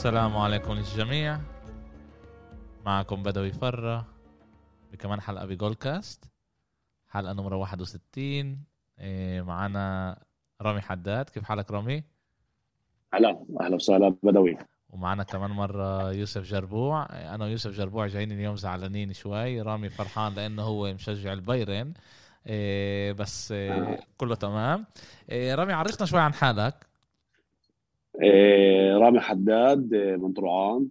السلام عليكم للجميع. معكم بدوي فرة بكمان حلقة بجول كاست حلقة نمرة 61 إيه، معنا رامي حداد. كيف حالك رامي؟ هلا أهلا وسهلا بدوي. ومعنا كمان مرة يوسف جربوع. أنا ويوسف جربوع جايين اليوم زعلانين شوي. رامي فرحان لأنه هو مشجع البايرن. إيه بس إيه كله تمام. رامي عرفنا شوي عن حالك. رامي حداد إيه، من طرعان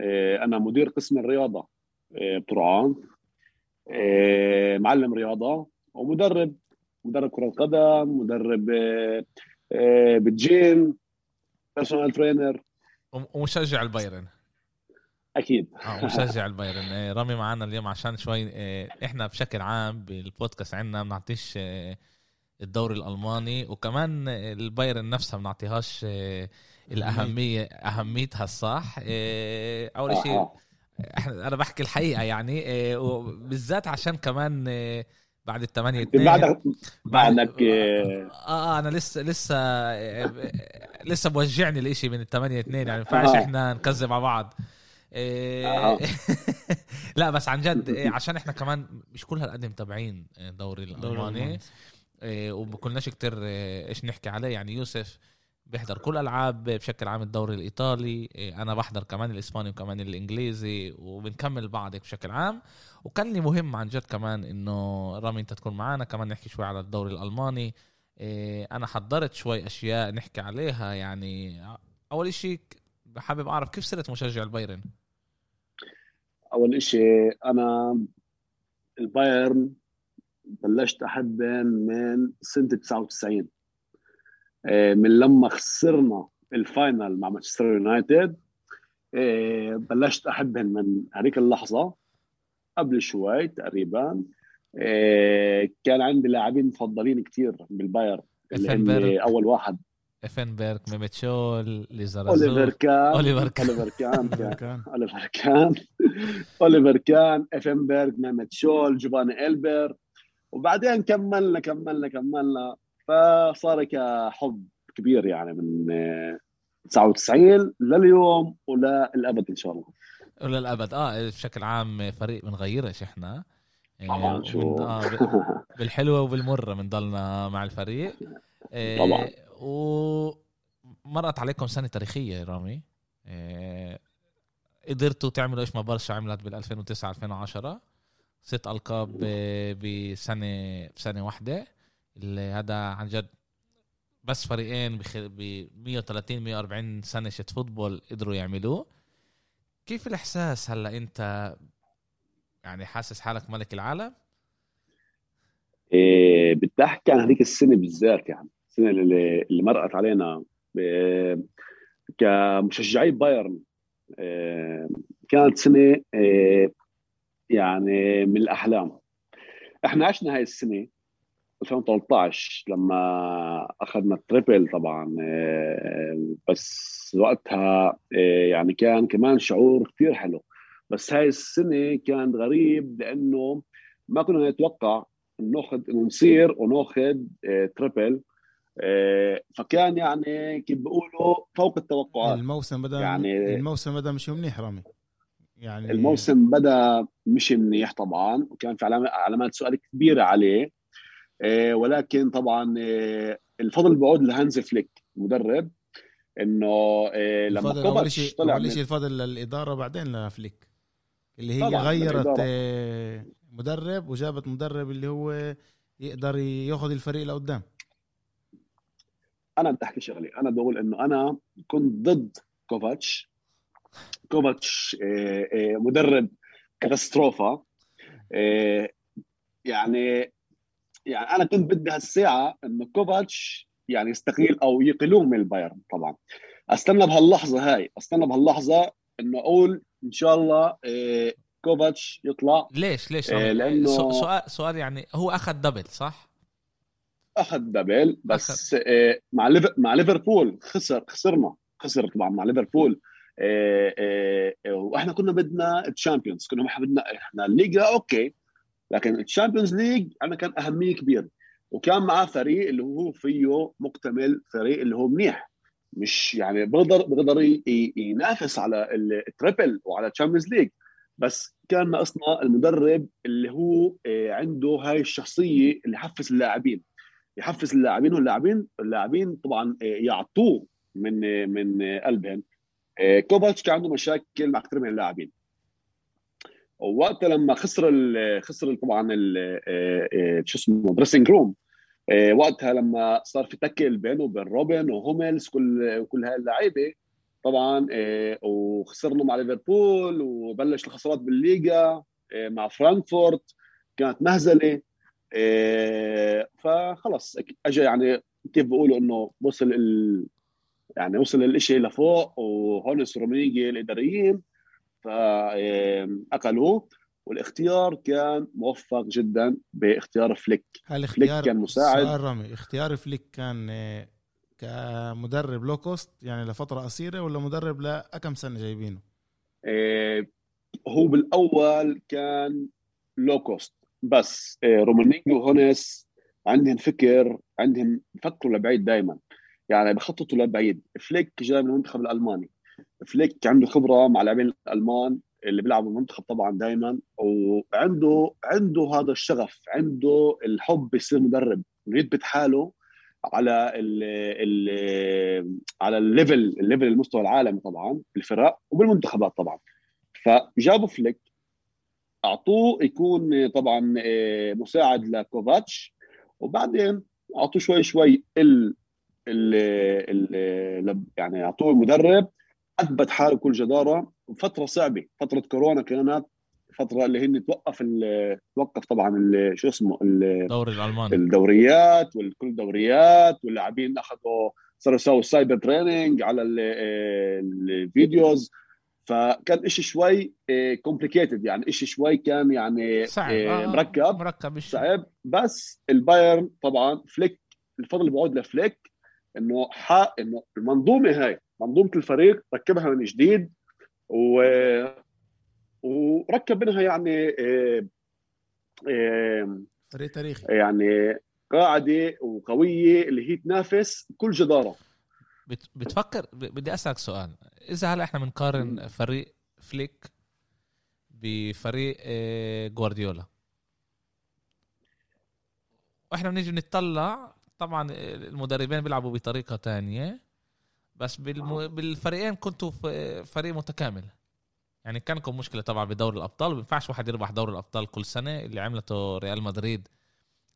إيه أنا مدير قسم الرياضة إيه بطرعان إيه معلم رياضة ومدرب مدرب كرة قدم مدرب إيه إيه بال gym personal trainer ومشجع البايرن. أكيد. آه مشجع البايرن. إيه، رامي معنا اليوم عشان شوي إيه، إحنا بشكل عام بالبودكاست عندنا بنعطيش إيه، الدوري الألماني وكمان البايرن نفسها بنعطيهاش الأهمية أهميتها الصح أول شيء آه. إحنا أنا بحكي الحقيقة يعني وبالذات عشان كمان بعد الثمانية اتنين بعدك بعدك آه, آه أنا لسه لسه لسه موجعني الإشي من الثمانية اتنين يعني ما ينفعش آه. إحنا نكذب مع بعض آه. لا بس عن جد عشان إحنا كمان مش كل هالقد متابعين الدوري الألماني إيه، وبكلناش كتير إيه، إيش نحكي عليه. يعني يوسف بيحضر كل ألعاب بشكل عام الدوري الإيطالي إيه، أنا بحضر كمان الإسباني وكمان الإنجليزي وبنكمل بعض بشكل عام. وكان لي مهم عن جد كمان إنه رامي أنت تكون معنا كمان نحكي شوي على الدوري الألماني. أنا حضرت شوي أشياء نحكي عليها. يعني أول شيء حابب أعرف كيف صرت مشجع البايرن؟ أول شيء أنا البايرن بلشت احبهم من سنة 99 آه، من لما خسرنا ال final مع مانشستر يونايتد آه، بلشت احبهم من هذيك اللحظة قبل شوي تقريبا آه، كان عندي لاعبين مفضلين كثير بالبايرن اللي أول واحد. افنبرغ ميميت شول أوليفر ليزارازو كان. أوليفر كان. أوليفر كان. كان كان. أوليفر كان. أوليفر كان افنبرغ ميمت شول جوفاني البر وبعدين كملنا كملنا كملنا. فصار كحب كبير يعني من آه، 99 لليوم وللابد إن شاء الله. وللابد آه بشكل عام فريق بنغيرش إحنا؟ إيه، طبعا شو؟ آه بالحلوة وبالمرة بنضلنا مع الفريق. إيه، طبعا. ومرت عليكم سنة تاريخية يا رامي. إيه، قدرتوا تعملوا إيش ما برشا عملت بال 2009 2010 ست ألقاب بسنة بسنة واحدة. اللي هذا عن جد بس فريقين ب 130 140 سنة شت فوتبول قدروا يعملوه. كيف الإحساس هلأ أنت؟ يعني حاسس حالك ملك العالم؟ إيه، بدي احكي عن هذيك السنة بالذات يعني السنة اللي, اللي مرقت علينا. ب- كمشجعي بايرن. إيه، كانت سنة إيه، يعني من الأحلام. إحنا عشنا هاي السنة 2013 لما أخذنا ال treble طبعا إيه، بس وقتها إيه، يعني كان كمان شعور كثير حلو. بس هاي السنة كان غريب لأنه ما كنا نتوقع ناخذ انه نصير ونأخذ آه، treble آه، فكان يعني كيف بيقولوا فوق التوقعات. الموسم بدأ يعني الموسم بدأ مش منيح رامي. يعني الموسم بدأ مش منيح طبعا وكان في علامات سؤال كبيرة عليه. آه، ولكن طبعا آه، الفضل بعود لهانز فليك مدرب إنه آه، لما الفضل أول كوفاتش شيء طلع أول شيء الفضل للإدارة بعدين لفليك اللي هي غيرت مدرب وجابت مدرب اللي هو يقدر ياخذ الفريق لقدام. أنا بدي أحكي شغلة. أنا بقول إنه أنا كنت ضد كوفاتش. كوفاتش آه، آه، مدرب קטסטרופה آه، يعني يعني أنا كنت بدي هالساعة انه كوفاتش يعني يستقيل أو يقيلوه من البايرن طبعا. أستنى بهاللحظة هاي أستنى بهاللحظة إنه أقول إن شاء الله كوفاتش يطلع. ليش ليش؟ سو- سؤال سؤال يعني هو أخذ double صح؟ أخذ double بس آه، مع ليف- مع ليفربول خسر خسرنا خسر طبعا مع ليفربول. وإحنا كنا بدنا ال Champions كنا بدنا إحنا الليجا أوكي. لكن ال Champions League عندنا كان أهمية كبيرة. وكان معاه فريق اللي هو فيه مكتمل فريق اللي هو منيح. مش يعني بيقدر بيقدر ينافس على ال treble وعلى ال Champions League بس كان ناقصنا المدرب اللي هو آه، عنده هاي الشخصية اللي يحفز اللاعبين. يحفز اللاعبين واللاعبين اللاعبين طبعا آه، يعطوه من آه، من قلبهم. كوفاتش كان عنده مشاكل مع كثير من اللاعبين ووقتها لما خسر ال خسر طبعا شو اسمه dressing room وقتها لما صار في tackle بينه وبين روبن وهوملز كل كل هاي اللعيبة طبعا آه، وخسرنا مع ليفربول وبلش الخسارات بالليغا آه، مع فرانكفورت كانت مهزلة آه، فخلص اجى يعني كيف بيقولوا إنه وصل. يعني وصل الإشي لفوق وهونس رومينيجي الإداريين فاكلوه والاختيار كان موفق جدا باختيار فليك. هالاختيار فليك كان مساعد. رامي اختيار فليك كان كمدرب low cost يعني لفترة قصيرة ولا مدرب لكم سنة جايبينه؟ إيه هو بالأول كان low cost بس إيه رومينيجي وهونس عندهم فكر عندهم بفكروا لبعيد دائما يعني بخططوا لبعيد. فليك جاي من المنتخب الألماني. فليك عنده خبرة مع لاعبين الألمان اللي بيلعبوا المنتخب طبعا دائما وعنده عنده هذا الشغف عنده الحب يصير مدرب. يثبت حاله على ال ال على ال level الليفل المستوى العالمي طبعا بالفرق وبالمنتخبات طبعا. فجابوا فليك. أعطوه يكون طبعا آه، مساعد لكوفاتش. وبعدين أعطوه شوي شوي ال ال ال يعني أعطوه مدرب أثبت حاله بكل جدارة. فترة صعبة فترة كورونا كانت الفترة اللي هن توقف توقف طبعا شو اسمه الدوري الألماني. الدوريات وكل الدوريات واللاعبين أخذوا صاروا يسووا cyber training على الفيديوز. فكان إشي شوي complicated يعني إشي شوي كان يعني صعب. آه مركب. مركب صعب. بس البايرن طبعا فليك الفضل بعود لفليك. إنه حق إنه المنظومة هاي منظومة الفريق ركبها من جديد و وركب منها يعني آه، آه، فريق تاريخي. يعني قاعدة وقوية اللي هي تنافس بكل جدارة. بتفكر بدي أسألك سؤال. إذا هلأ إحنا بنقارن فريق فليك بفريق آه، جوارديولا وإحنا بنيجي نتطلع طبعا المدربين بيلعبوا بطريقة تانية بس بالفريقين كنتوا فريق متكامل. يعني كان لكم مشكلة طبعا بدوري الأبطال ما بينفعش واحد يربح دوري الأبطال كل سنة اللي عملته ريال مدريد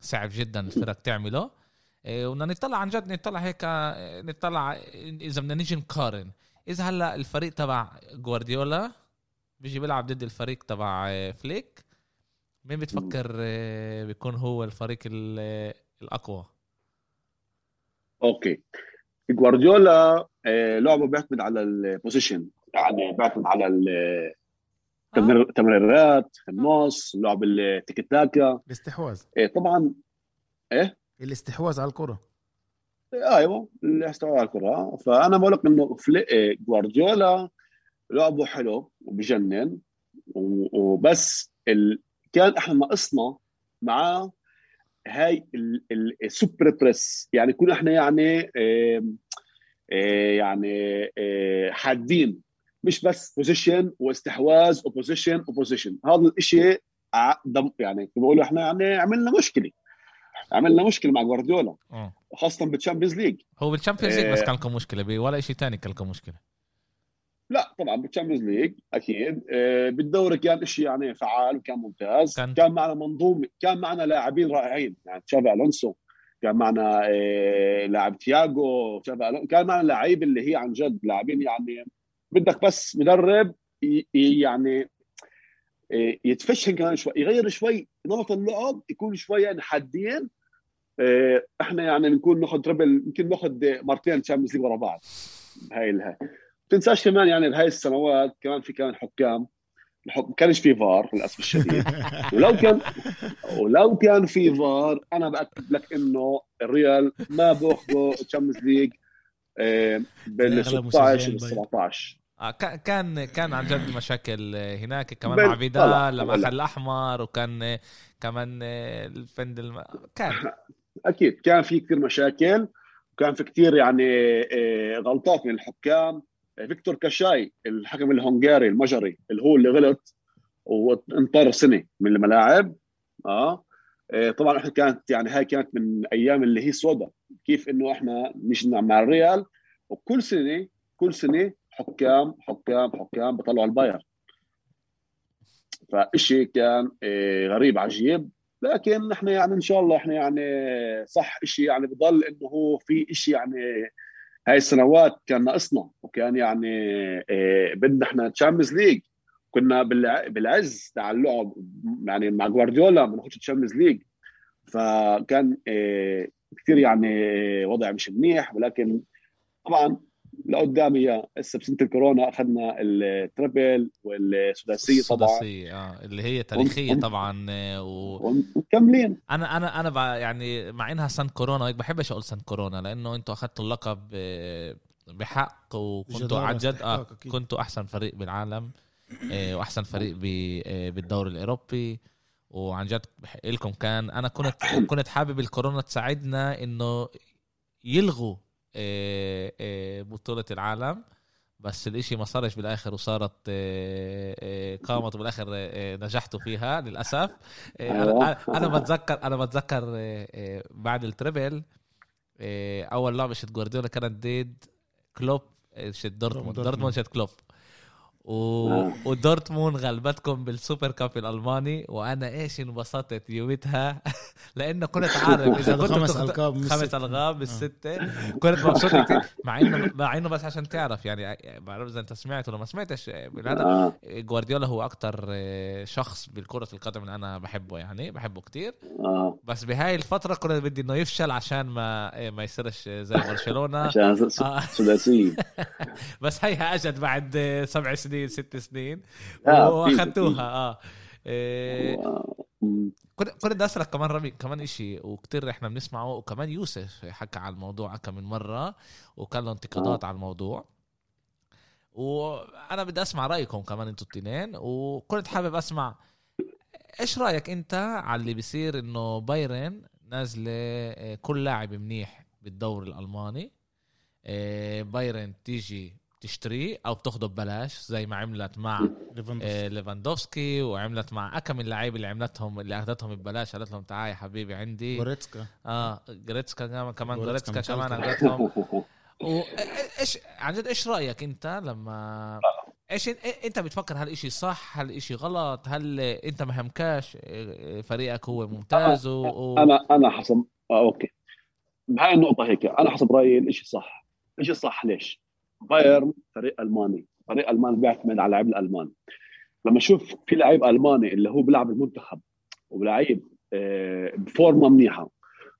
صعب جدا الفرق تعمله. إيه، وبدنا نطلع عن جد نطلع هيك نطلع إذا بدنا نيجي نقارن. إذا هلأ الفريق تبع جوارديولا بيجي بيلعب ضد الفريق تبع فليك مين بتفكر بيكون هو الفريق الأقوى؟ okay. جوارديولا إيه، لعبه بيعتمد على ال possession يعني بعتمد على التمريرات النص لعب التيكي تاكا الاستحواذ. إيه طبعا إيه؟ الاستحواذ على الكرة. أيوه الاستحواذ على الكرة. فأنا بقول لك انه جوارديولا لعبه حلو وبجنن وبس ال... كان إحنا ناقصنا معاه هاي ال super press. يعني يكون إحنا يعني إيه يعني إيه حادين. مش بس possession واستحواذ و possession و possession هذا الشيء يعني بقولوا إحنا يعني عملنا مشكلة. عملنا مشكلة مع جوارديولا آه. خاصة بالتشامبيونز ليج هو بالتشامبيونز ليج بس كان لكم مشكلة ولا شيء ثاني كان لكم مشكلة؟ طبعا بال Champions League أكيد. آه، بالدوري كان شيء يعني فعال وكان ممتاز. كان, كان معنا منظومه كان معنا لاعبين رائعين يعني تشافي ألونسو كان معنا آه، لاعب تياجو كان معنا لعيب اللي هي عن جد لاعبين يعني بدك بس مدرب يعني إيه، يتفشن كمان شوي يغير شوي نمط اللعب يكون شوي يعني حادين إحنا يعني بنكون ناخذ treble يمكن ناخذ مرتين Champions League ورا بعض. هاي الهاي تنساش كمان يعني بهاي السنوات كمان في كمان حكام الحكم كانش في فار للأسف الشديد. ولو كان ولو كان في فار أنا بأكد لك إنه الريال ما باخذوا Champions League بال 16 وال 17 آه كان كان عن جد مشاكل هناك كمان مع فيدال لما أخذ الأحمر وكان كمان الفند الم... كان. أكيد كان في كثير مشاكل كان في كثير يعني آه، غلطات من الحكام. فيكتور كاشاي الحكم الهنغاري المجري اللي هو اللي غلط وانطرد سنة من الملاعب. آه. طبعا إحنا كانت يعني هاي كانت من أيام اللي هي سودا كيف إنه إحنا انجنينا مع الريال. وكل سنة كل سنة حكام حكام حكام بطلعوا البايرن. فإشي كان آه، غريب عجيب لكن إحنا يعني إن شاء الله إحنا يعني صح إشي يعني بضل إنه هو في إشي يعني هاي السنوات كان ناقصنا. وكان يعني آه، بدنا إحنا Champions League كنا بالعز تاع اللعب يعني مع جوارديولا بنخش Champions League فكان آه، كثير يعني وضع مش منيح. ولكن طبعا لقدام اياه هسه بسنه الكورونا أخذنا ال treble والسداسية طبعا. السداسية آه اللي هي تاريخية وم... طبعا آه، و... ومكملين. أنا أنا أنا يعني مع إنها سنه كورونا هيك بحبش أقول سنه كورونا لأنه أنتم أخذتوا اللقب آه، بحق وكنتوا عن جد آه كنتوا أحسن فريق بالعالم آه، وأحسن فريق بالدوري الأوروبي. وعن جد لكم كان أنا كنت كنت حابب الكورونا تساعدنا إنه يلغوا آه، آه، بطولة العالم بس الإشي ما صارش بالآخر وصارت آه، قامت بالاخر نجحتوا فيها للأسف. أنا أنا بتذكر أنا بتذكر بعد التريبل أول لعبة شت جوارديولا كانت ضد كلوب شت دورتموند. دورتموند شت كلوب. و... آه. ودورتموند غلبتكم بالسوبر كاب الألماني وأنا إيش انبسطت يومتها لأنه كنت عارف إذا كنت خمس ألقاب خمس القاب بالسته كنت مبسوط كثير مع انه مع إنه بس عشان تعرف يعني بعرف إذا أنت سمعت ولا ما سمعتش هذا آه. جوارديولا هو أكثر آه، شخص بالكرة القدم اللي أنا بحبه يعني بحبه كثير بس بهاي الفترة كنت بدي إنه يفشل عشان ما ما يصيرش زي برشلونة. عشان سداسيه بس هيها أجت بعد سبع سنين. سنين ست سنين. واخذتوها آه. إيه كنت بدي اسالك كمان رامي كمان إشي وكتير إحنا بنسمعه وكمان يوسف حكى على الموضوع كم من مرة وكان له انتقادات آه. على الموضوع. وأنا بدي أسمع رأيكم كمان إنتوا التنين وكنت حابب أسمع إيش رأيك أنت على اللي بيصير إنه بايرن نازلة آه، كل لاعب منيح بالدوري الألماني آه، بايرن تيجي تشتريه أو بتاخده ببلاش زي ما عملت مع آه ليفاندوفسكي. وعملت مع أكم اللعيبة اللي عملتهم اللي أخذتهم ببلاش قالت لهم تعال يا حبيبي عندي. جوريتسكا آه جوريتسكا كمان جوريتسكا كمان أخذتهم. وايش عن جد إيش رأيك أنت لما إيش أنت بتفكر هل إشي صح هل إشي غلط هل أنت ما همكاش آه، فريقك هو ممتاز و... أنا أنا حسب آه okay. بهاي النقطة هيك أنا حسب رأيي الإشي صح. الاشي صح ليش؟ بايرن فريق ألماني. فريق الماني بيعتمد على لعيب الالمان لما أشوف في لعيب ألماني اللي هو بيلعب المنتخب وبلعيب آه، ب form ة منيحة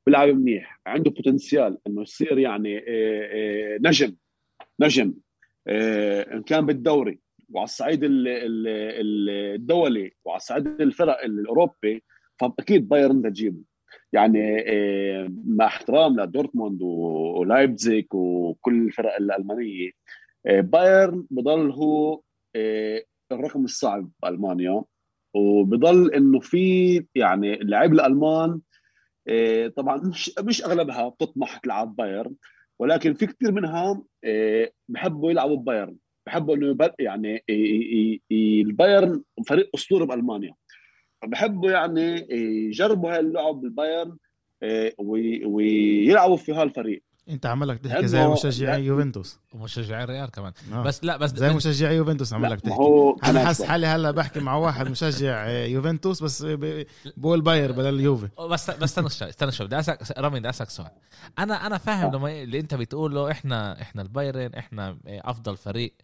بيلعب منيح عنده potential إنه يصير يعني آه، آه، نجم نجم إن كان بالدوري وعلى الصعيد الدولي وعلى الصعيد الفرق الأوروبي فأكيد بايرن تجيبه يعني آه، مع احترام لدورتموند ولايبزيغ وكل الفرق الألمانية آه، بايرن بضل هو آه، الرقم الصعب بألمانيا وبضل إنه في يعني اللاعب الألمان طبعا مش مش أغلبها بتطمح تلعب بايرن ولكن في كثير منها بحبوا يلعبوا بايرن بحبوا إنه يعني البايرن فريق أسطوري بألمانيا. فبحبوا يعني يجربوا هاي اللعب بالبايرن إيه، ويلعبوا في هالفريق. انت عملك تحكي زي مشجعي يوفنتوس. ومشجعي الريال كمان. آه. بس لا بس زي مشجعي يوفنتوس عملك تحكي. هو أنا حاسس حالي هلا بحكي مع واحد مشجع يوفنتوس بس بقول باير بدل اليوفي. بس بس استنى شوي استنى شوي. بدي أسألك رامي بدي أسألك سؤال. أنا أنا فاهم لما اللي أنت بتقوله إحنا إحنا البايرن إحنا أفضل فريق.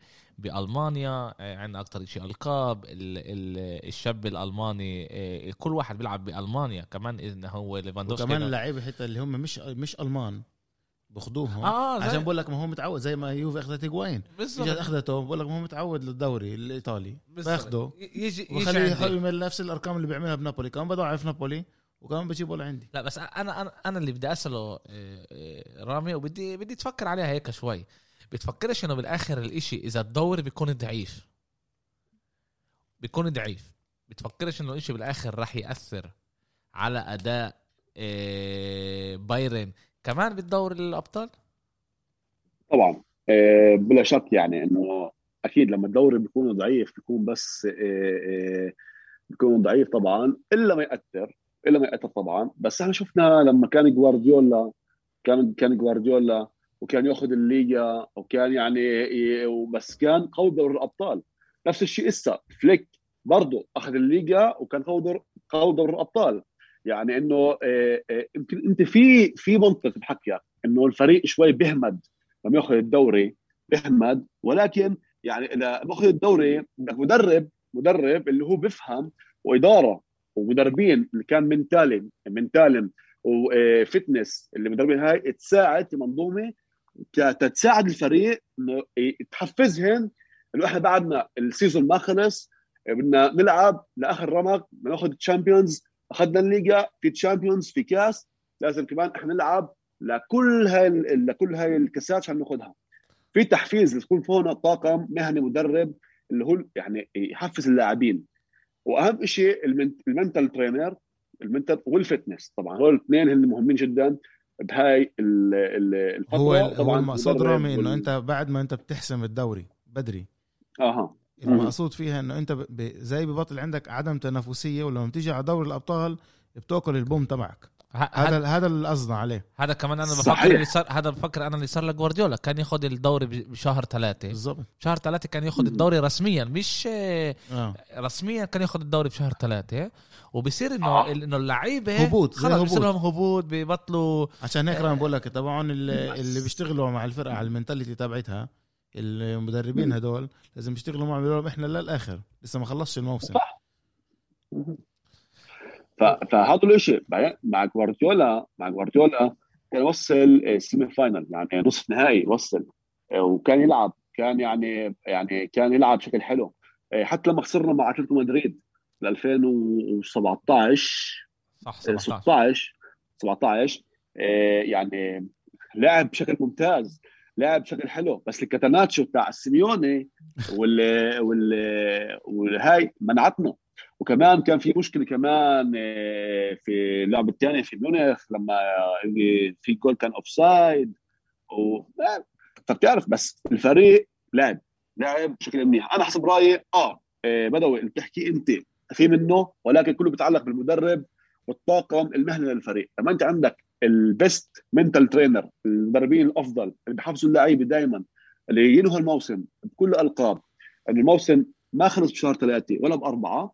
بألمانيا آه، عندنا أكثر شيء ألقاب الشاب الألماني آه، كل واحد بيلعب بألمانيا كمان اذا هو ليفاندوفسكي. كمان اللعيبة حتى اللي هم مش مش ألمان باخذوهم آه عشان بقول لك ما هو متعود زي ما يوفي أخذت بالضبط. اجت أخذته؟ بقول لك ما هو متعود للدوري الإيطالي. باخده. يجي يجي يعمل نفس الأرقام اللي بيعملها بنابولي. كمان بضعف نابولي وكمان بجيبه لعندي لا بس أنا أنا أنا اللي بدي أسأله رامي وبدي بدي تفكر عليها هيك شوي. بتفكرش انه بالاخر الاشي اذا الدوري بيكون ضعيف. بيكون ضعيف. بتفكرش انه الاشي بالاخر راح يأثر على أداء آه، بايرن. كمان بالدوري الأبطال؟ طبعا. آه، بلا شك يعني إنه أكيد لما الدوري بيكون ضعيف بيكون بس آه، بيكون ضعيف طبعا. إلا ما يأثر إلا ما يأثر طبعا. بس إحنا شفنا لما كان جوارديولا كان كان جوارديولا وكان ياخذ الليجا وكان يعني وبس كان قوي دوري الأبطال. نفس الشيء إسا فليك برضه أخذ الليجا وكان قوي قوي دوري الأبطال. يعني إنه يمكن أنت في في منطق بحكيك إنه الفريق شوي بيهمد لما ياخذ الدوري بيهمد ولكن يعني إذا بأخذ الدوري بدك مدرب مدرب اللي هو بيفهم وإدارة ومدربين اللي كان mentally منتالم و fitness اللي مدربين هاي تساعد في منظومة تساعد الفريق إنه تحفزهم إنه إحنا بعدنا ال season ما خلص بدنا نلعب لآخر رمق ناخذ Champions أخذنا الليجا في Champions في كاس لازم كمان إحنا نلعب لكل هاي لكل هاي الكاسات عشان ناخذها في تحفيز تكون فوق طاقم مهني مدرب اللي هو يعني يحفز اللاعبين. وأهم شيء ال mental trainer ال mental وال fitness طبعا هول الاثنين هن مهمين جدا. بهاي الفترة هو طبعا المقصود رامي إنه أنت بعد ما أنت بتحسم الدوري بدري. أها. المقصود فيها إنه أنت زي ببطل عندك عدم تنافسية ولما بتيجي على دوري الأبطال بتأكل البوم تبعك. هذا هذا اللي قصدنا عليه. هذا كمان أنا بفكر اللي صار هذا بفكر أنا اللي صار لجوارديولا. كان ياخذ الدوري بشهر ثلاثة بالضبط. شهر ثلاثة كان ياخذ الدوري رسميا مش آه. رسميا كان ياخذ الدوري بشهر ثلاثة وبصير إنه آه. إنه اللعيبة هبوط خلص بصير لهم هبوط ببطلوا عشان هيك أنا بقول لك تبعون اللي, اللي بيشتغلوا مع الفرقة على المنتاليتي تبعتها المدربين هدول لازم يشتغلوا معهم. إحنا للآخر لسه ما خلصش الموسم. صح. فهذا الشيء مع جوارديولا مع جوارديولا كان وصل semi final يعني نصف نهائي وصل وكان يلعب كان يعني يعني كان يلعب بشكل حلو. حتى لما خسرنا مع أتلتيكو مدريد 2017 صح 16 17 يعني لعب بشكل ممتاز لعب بشكل حلو. بس الكاتيناتشو تاع السيميوني وال وال والهاي منعتنا. وكمان كان في مشكلة كمان آه، في اللعبه الثانية في ميونخ لما في جول كان offside و فبتعرف بس الفريق لعب لعب بشكل منيح. أنا حسب رأيي آه, آه، بدوي اللي بتحكي أنت. في منه ولكن كله بيتعلق بالمدرب والطاقم المهني للفريق. لما أنت عندك ال best mental trainer المدربين الأفضل اللي بيحفزوا اللعيبة دائما اللي ينهوا الموسم بكل الالقاب ان الموسم ما خلص بشهر ثلاثة ولا بأربعة آه،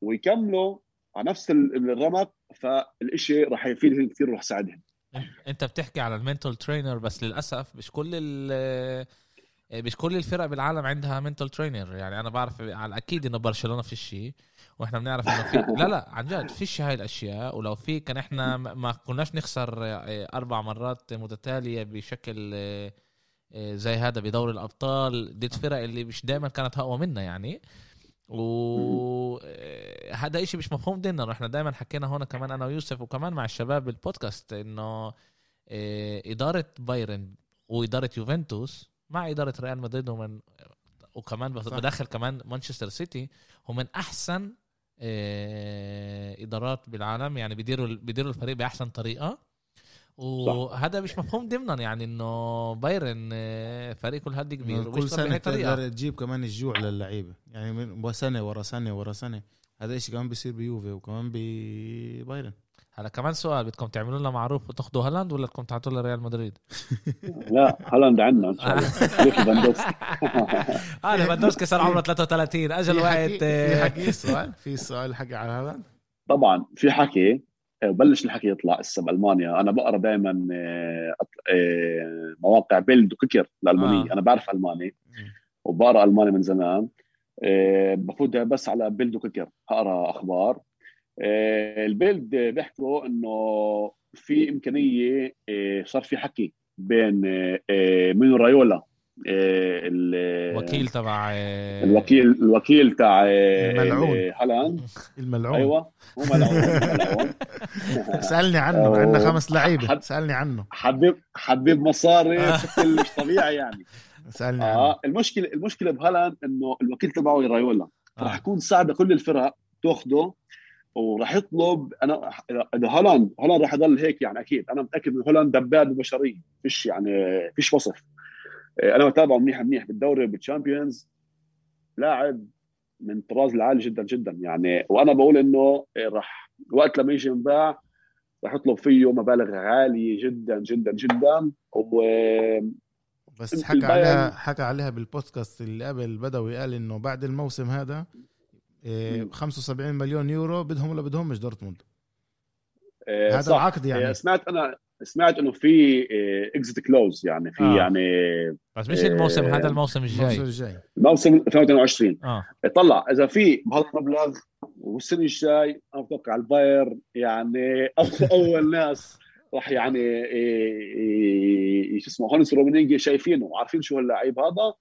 ويكملوا على نفس الرمق فالشيء راح يفيدهم كثير وراح يساعدهم إنت بتحكي على المنتال ترينر بس للأسف مش كل ال مش كل الفرق بالعالم عندها منتال ترينر. يعني أنا بعرف على أكيد إنه برشلونة في الشيء وإحنا بنعرف إنه في لا لا عن جد فيش هاي الأشياء. ولو في كان إحنا ما كناش نخسر آه، أربع مرات متتالية بشكل آه، زي هذا بدوري الأبطال ضد فرق اللي مش دائما كانت أقوى منا يعني. وهذا آه، إشي مش مفهوم دينا إحنا دائما حكينا هون كمان أنا ويوسف وكمان مع الشباب بالبودكاست إنه آه، إدارة بايرن وإدارة يوفنتوس مع إدارة ريال مدريد ومن وكمان بدخل كمان مانشستر سيتي هم من أحسن آه، إدارات بالعالم. يعني بيديروا بيديروا الفريق بأحسن طريقة. وهذا مش مفهوم ضمنا يعني إنه بايرن آه، فريق كل هدي كبير كل سنة تقدر تجيب كمان الجوع للعيبة. يعني من سنة ورا سنة ورا سنة. هذا الشيء كمان بيصير بيوفي وكمان ببايرن هلا كمان سؤال بدكم تعملوا لنا معروف وتاخذوا هالاند ولا بدكم تعطوا ريال مدريد؟ لا هالاند عندنا إن شاء الله. ليفاندوسكي. آه ليفاندوسكي صار عمره 33 أجل وقت في آه، حكي سؤال في سؤال حكي على هالاند؟ طبعا في حكي. وبلش الحكي يطلع هسه بألمانيا. أنا بقرأ دائما آه، آه، مواقع بيلد وكيكر الالمانيه آه. أنا بعرف ألماني وبقرأ ألماني من زمان. آه، بفوت بس على بيلد وكيكر أقرأ أخبار. البيلد بيحكوا إنه في إمكانية صار في حكي بين مينو رايولا الوكيل تبع الوكيل الوكيل تاع الملعون. هالاند. الملعون. أيوه هو ملعون ملعون. سألني عنه عندنا خمس لعيبة. سألني عنه. حبيب حبيب مصاري بشكل مش طبيعي يعني. سألني عنه. آه المشكلة المشكلة بهالاند إنه الوكيل تبعه رايولا. راح يكون صعب لكل الفرق تأخده وراح يطلب أنا إذا هالاند هالاند راح يضل هيك يعني أكيد. أنا متأكد ان هالاند دبابه بشريه فيش يعني فيش وصف. آه، أنا بتابعه منيح منيح بالدوري وبال Champions لاعب من طراز العالي جدا جدا. يعني وأنا بقول إنه راح وقت لما يجي ينباع راح يطلب فيه مبالغ عالية جدا جدا جدا. و بس حكى عليها حكى عليها بالبودكاست اللي قبل بدوي قال إنه بعد الموسم هذا 75 إيه، مليون يورو بدهم ولا بدهم مش دورتموند هذا صح. العقد يعني. سمعت أنا سمعت إنه في اكزيت كلوز يعني في آه. يعني بس مش الموسم هذا الموسم الجاي. الموسم الجاي. الموسم 2022 آه. طلع إذا في بهذا المبلغ والسنة الجاي أنا بتوقع الباير يعني أول ناس راح يعني شو اسمه هونس رومينيجي شايفينه وعارفين شو هاللعيب هذا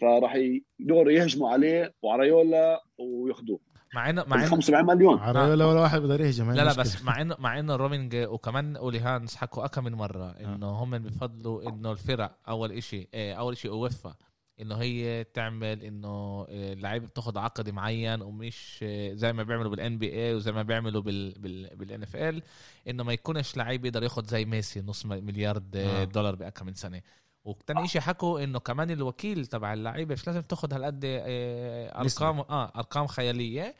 فراح يدوروا يهجموا عليه وعريولا وياخذوه مع انه مع انه 75 مليون عريولا ولا واحد بده يهجم لا لا بس مع انه مع إنه رومينج وكمان اولي هانس حكوا اكم من مرة آه. إنه هم بفضلوا إنه الفرق أول شيء إيه، أول شيء اوفا إنه هي تعمل إنه اللعيبه بتاخذ عقد معين ومش زي ما بيعملوا بال NBA وزي ما بيعملوا بال بال NFL إنه ما يكونش لعيب يقدر ياخذ زي ميسي نص مليار آه. دولار باكم من سنة وتاني شيء حكوا إنه كمان الوكيل تبع اللعيبة مش لازم تاخذ هالقد آه، أرقام آه أرقام خيالية.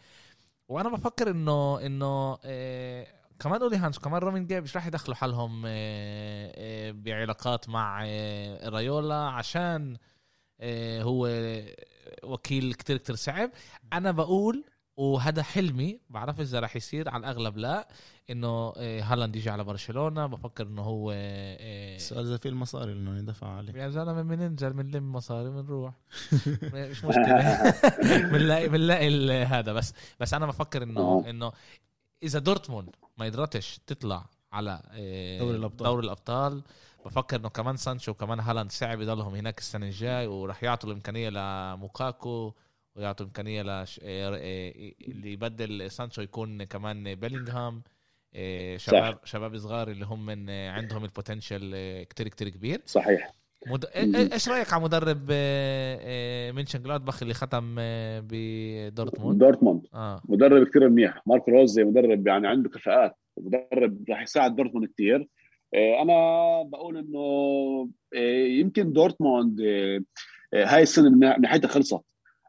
وأنا بفكر إنه إنه آه كمان أولي هونس كمان رومينيجي مش راح يدخلوا حالهم آه آه بعلاقات مع آه رايولا عشان آه هو وكيل كتير كتير صعب. أنا بقول وهذا حلمي بعرف إذا راح يصير على الأغلب لا إنه آه، هالاند يجي على برشلونة بفكر إنه هو السؤال إذا في المصاري إنه يدفع عليه. يا زلمة بننزل بنلم مصاري بنروح. مش مشكلة. بنلاقي بنلاقي هذا بس بس أنا بفكر إنه آه. إنه إذا دورتموند ما قدرتش تطلع على آه، دوري الأبطال. دوري الأبطال بفكر إنه كمان سانشو وكمان هالاند صعب يضلهم هناك السنة الجاي وراح يعطوا الإمكانية لموكاكو. ويعطوا إمكانية لش... اللي يبدل سانشو يكون كمان بيلينغهام إيه، شباب صح. شباب صغار اللي هم من عندهم ال potential إيه، كتير كتير كبير. صحيح. مد... إيه، إيش رأيك على مدرب مونشن جلادباخ اللي ختم بدورتموند؟ دورتموند. آه. مدرب كتير منيح. ماركو روزي مدرب يعني عنده كفاءات. مدرب راح يساعد دورتموند كتير. أنا بقول إنه يمكن دورتموند هاي السنة نهايتها خلصت.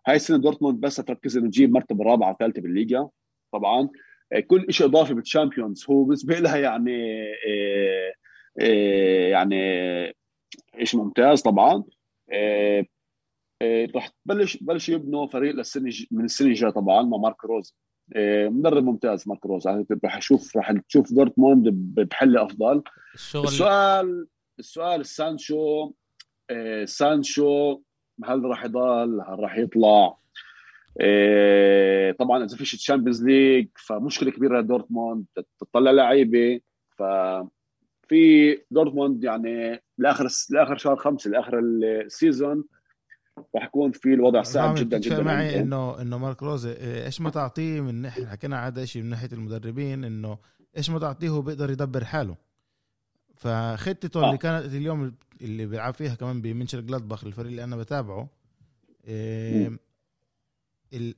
هاي السنة دورتموند بس تركز إنه تجيب مرتبة رابعة وثالثة بالليجا طبعا كل شيء إضافي بال Champions هو بالنسبة لها يعني آه، آه، يعني شيء ممتاز طبعا. آه، راح تبلش بلش يبنوا فريق للسنة من السنة الجاية طبعا مع مارك روز مدرب ممتاز مارك روز يعني راح أشوف راح تشوف دورتموند بحال أفضل. الشغل السؤال السؤال سانشو سانشو هل راح يضل؟ هل راح يطلع؟ إيه طبعا إذا فيش Champions League فمشكلة كبيرة لدورتموند تطلع لعيبة. ف في دورتموند يعني لآخر لآخر شهر خمسة لآخر ال season راح يكون في الوضع صعب جدا جدا معي إنه إنه مارك روز إيش ما تعطيه من ناحية حكينا هذا الشيء من ناحية المدربين إنه إيش ما تعطيه هو بيقدر يدبر حاله. فخطته آه. اللي كانت اليوم اللي بيلعب فيها كمان بمونشن جلادباخ الفريق اللي أنا بتابعه.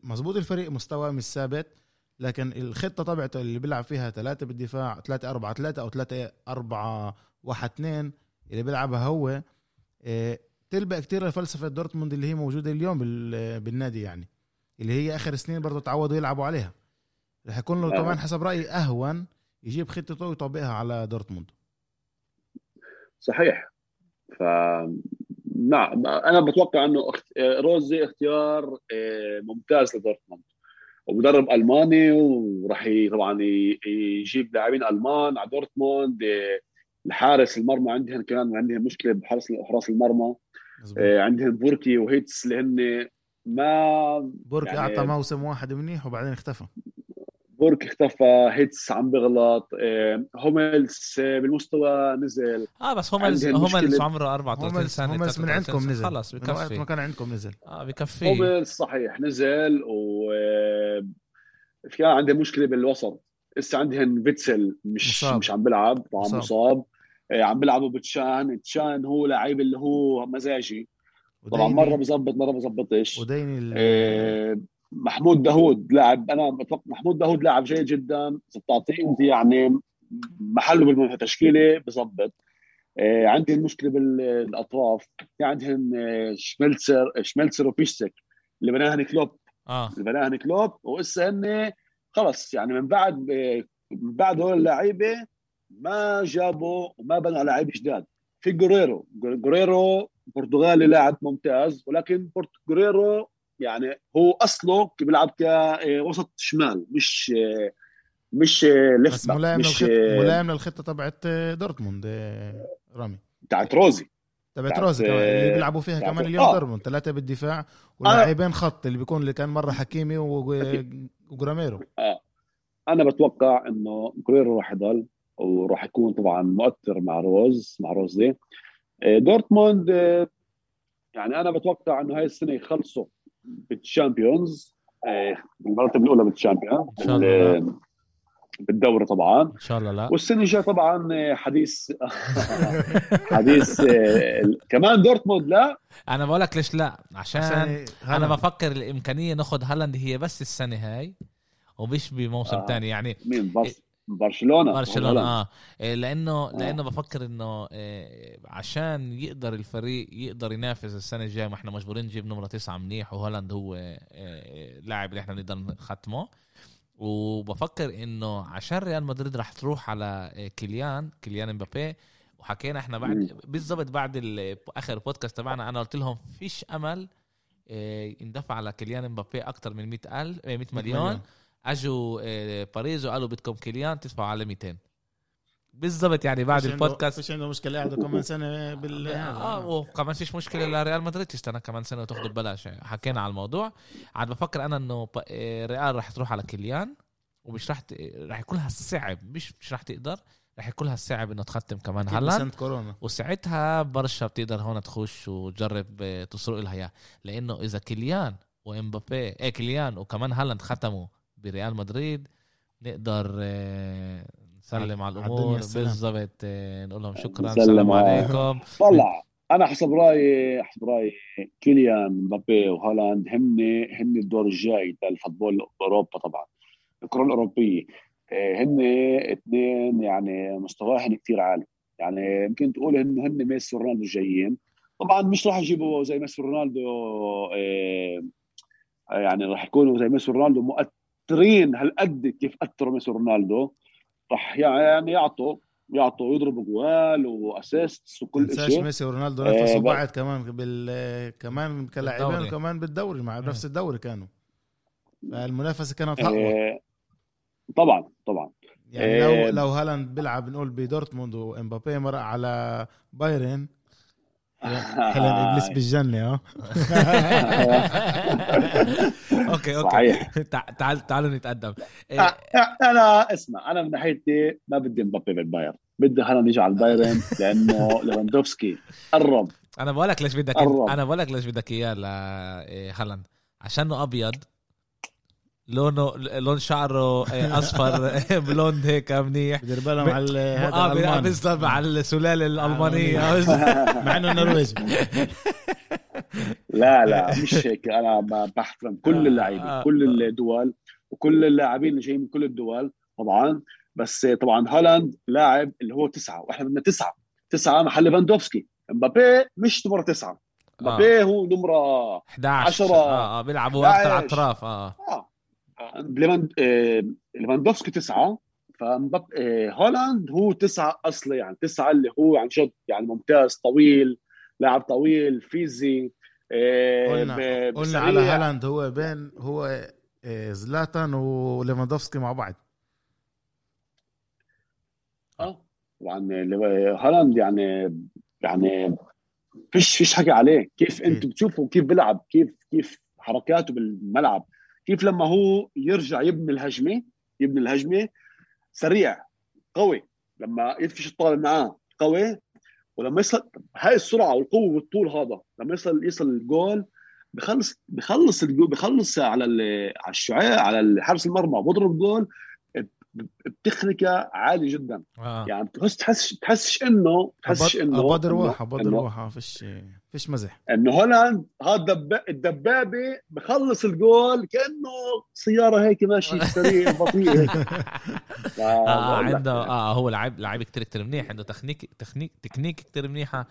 مظبوط الفريق مستوى مش ثابت لكن الخطة تبعته اللي بيلعب فيها ثلاثة بالدفاع ثلاثة أربعة ثلاثة أو ثلاثة أربعة واحد اثنين اللي بيلعبها هو. آه، تلبق كتير لفلسفة دورتموند اللي هي موجودة اليوم بالنادي يعني اللي هي آخر سنين برضه تعودوا يلعبوا عليها. رح يكون له كمان حسب رأيي أهون يجيب خطته ويطبقها على دورتموند. صحيح. ف نعم أنا بتوقع إنه روزي اختيار آه، ممتاز لدورتموند. ومدرب ألماني وراح طبعا يجيب لاعبين ألمان على دورتموند آه، الحارس المرمى عندهم كمان عندهم مشكلة بحرس حراس المرمى. آه، عندهم بوركي وهيتس اللي هن ما بوركي يعني أعطى موسم واحد منيح وبعدين اختفى. بوركي اختفى هيتس عم بغلط هوملز بالمستوى نزل. آه بس هوملز هوملز عمره 34 سنة هوملز من عندكم نزل. خلص بكفي. ما كان عندكم نزل. آه بكفي. هوملز صحيح نزل و في عندهم مشكلة بالوسط. لسه عندهم فيتسل مش مصاب. مش عم بيلعب طبعا مصاب, مصاب. عم بيلعبوا بتشان. تشان هو لعيب اللي هو مزاجي. طبعا مرة بظبط مرة بظبطش وديني محمود داوود لاعب أنا بتوقع محمود داوود لاعب جيد جدا. بتعطيه أنت يعني محله بالتشكيله بظبط. آه، عندي المشكلة بالأطراف. في عندهم آه، شملتسر شملتسر وبيشتشيك اللي بناهن كلوب. آه. اللي بناهن كلوب وهسه هن خلص يعني من بعد آه، من بعد هول اللعيبة ما جابوا وما بنوا لعيبة جداد. في جوريرو. جوريرو برتغالي لاعب ممتاز ولكن جوريرو يعني هو أصله بيلعب كوسط شمال مش مش left بس ملائم مش للخطة ملائم للخطة تبعت دورتموند رامي. بتاعت روزي. تبعت روزي كمان اللي بيلعبوا فيها كمان اليوم آه. دورتموند ثلاثة بالدفاع ولاعبين آه. خط اللي بيكون اللي كان مرة حكيمي وجوريرو. آه. أنا بتوقع إنه جوريرو راح يضل وراح يكون طبعا مؤثر مع روز مع روزي. آه، دورتموند آه، يعني أنا بتوقع إنه هاي السنة يخلصوا بال Champions المرتبه الأولى بال Champion إن شاء الله. بالدوري طبعا. إن شاء الله لا. والسنة الجاية طبعا حديث حديث كمان دورتموند لا. أنا بقول لك ليش لا؟ عشان, عشان أنا بفكر الإمكانية ناخذ هالاند هي بس السنة هاي ومش بموسم آه. تاني. يعني مين؟ بس. برشلونة برشلونة آه. إيه، لأنه آه. لأنه بفكر إنه إيه، عشان يقدر الفريق يقدر ينافس السنة الجاية ما إحنا مجبورين نجيب نمرة تسعة منيح وهالاند هو إيه، لاعب اللي إحنا نقدر نختمه. وبفكر إنه عشان ريال مدريد راح تروح على كيليان كيليان إمبابي. وحكينا إحنا بعد بالضبط بعد آخر بودكاست تبعنا أنا قلت لهم فيش أمل ندفع على كيليان إمبابي أكثر من 100 ألف 100 مليون. اجوا آه، باريس وقالوا بدكم كيليان تدفعوا على 200 بالضبط يعني بعد البودكاست. فيش عنده مشكلة يقعدوا كمان سنة بال آه وكمان فيش مشكلة لريال مدريد تستنى كمان سنة وتاخذوا ببلاش. حكينا على الموضوع. عاد بفكر أنا إنه آه، ريال راح تروح على كيليان ومش راح ت... راح يكون لها صعب. مش مش راح تقدر راح يكون لها صعب إنه تختم كمان هلا كورونا. وساعتها برشا بتقدر هون تخش وتجرب آه، تسرق لها اياه لأنه إذا كيليان وإمبابي إيه كيليان وكمان هالاند ختموا بريال مدريد نقدر آه، نسلم على الأمور. بالضبط آه، نقول لهم شكرا السلام عليكم. طلع أنا حسب رأيي حسب رأيي كيليان مبابي وهالاند. هن هن الدور الجاي لل football اوروبا طبعا الكرة الأوروبية. آه، هن اثنين يعني مستواهم كثير عالي. يعني يمكن تقول إنه هن ميسي ورونالدو الجايين طبعا مش راح يجيبوا زي ميسي ورونالدو يعني راح يكونوا زي ميسي ورونالدو مؤثر مؤثرين هالقد كيف اثروا ميسي رونالدو؟ راح يعني يعطوا يعطوا يضربوا جوال و assist وكل شيء ميسي ورونالدو نفسوا آه بعض كمان بال كمان كلاعبين وكمان بالدوري مع نفس الدوري كانوا. المنافسه كانت أقوى. آه طبعا طبعا. يعني لو آه لو هالاند بيلعب نقول بدورتموند وإمبابي مرق على بايرن حلم إبليس بالجنه آه أوكي أوكي. تعال تعالوا نتقدم. إيه. أنا اسمع أنا من ناحيتي ما بدي مبابي بالبايرن بدي هلا نيجي على البايرن لأنه ليفاندوفسكي قرب أنا بقول لك ليش بدك أنا بقول لك ليش بدك إياه لهالاند عشانه أبيض لونه لون شعره آه، أصفر blond هيك منيح؟ بدير بالهم على هذا آه بالضبط على السلالة الألمانية. مع إنه نرويجي لا لا مش هيك. أنا بحترم كل آه، اللعيبه آه كل الدول وكل اللاعبين اللي جايين من كل الدول طبعا. بس طبعا هولاند لاعب اللي هو تسعة وإحنا بدنا تسعة. تسعة محل ليفاندوفسكي. مبابي مش نمرة تسعة. مبابي آه. هو نمرة 11 10 آه آه بيلعبوا أكثر اطراف آه, آه. آه، ليفاندوفسكي تسعة فمباب آه، هولاند هو تسعة أصلي يعني تسعة اللي هو عن جد يعني ممتاز طويل لاعب طويل فيزي آه، قلنا قلنا على هولاند هو بين هو زلاتان وليفاندوفسكي مع بعض. آه طبعا هولاند يعني يعني فيش فيش حكي عليه. كيف أنتم بتشوفوا كيف بيلعب كيف كيف حركاته بالملعب. كيف لما هو يرجع يبني الهجمة يبني الهجمة سريع قوي. لما يدفش الطابة معاه قوي ولما يصل هاي السرعة والقوة والطول هذا لما يصل يصل الجول بخلص بخلص الجول بخلص على على الشعاع على حارس المرمى بضرب جول بتكنيكا عالي جدا. آه. يعني بتحس تحس تحسش انه تحسش انه اباد رواحه اباد رواحه فيش فيش مزح. إنه هالاند هذا الدبابة بخلص الجول كأنه سيارة هيك ماشي سريع بطيء. هيك آه عنده آه هو لعيب لعيب كتير كتير منيح. عنده تكنيك تكنيك تكنيك كتير منيحة.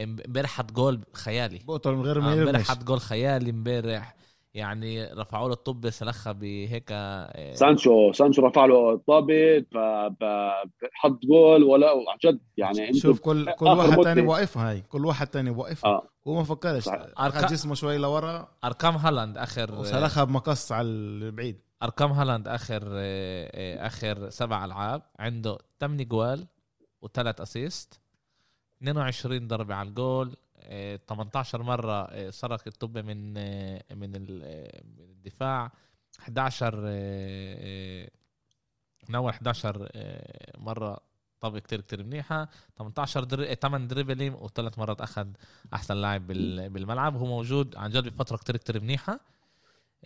امبارح حط جول خيالي. بقطر من غير ما آه، امبارح حط جول خيالي امبارح. يعني رفعوا له الطابة سلخها بهيك آه، سانشو سانشو رفع له الطابه فحط جول ولا عن جد يعني شوف كل كل واحد ثاني بوقفها هاي كل واحد ثاني بوقفها آه. هو ما فكرش أخذ جسمه شوي لورا. أرقام هالاند آخر وسلخها بمقص على البعيد. أرقام هالاند آخر آه، آخر سبع ألعاب عنده 8 جوال وثلاث assist 22 ضربة على الجول 18 مرة آه، سرق الطابة من آه، من آه، الدفاع. 11 من اول 11 مرة طب كتير كتير منيحة. 18 در... 8 dribbling وثلاث مرات أخذ أحسن لاعب بالملعب. هو موجود عن جد بفترة كتير كتير منيحة.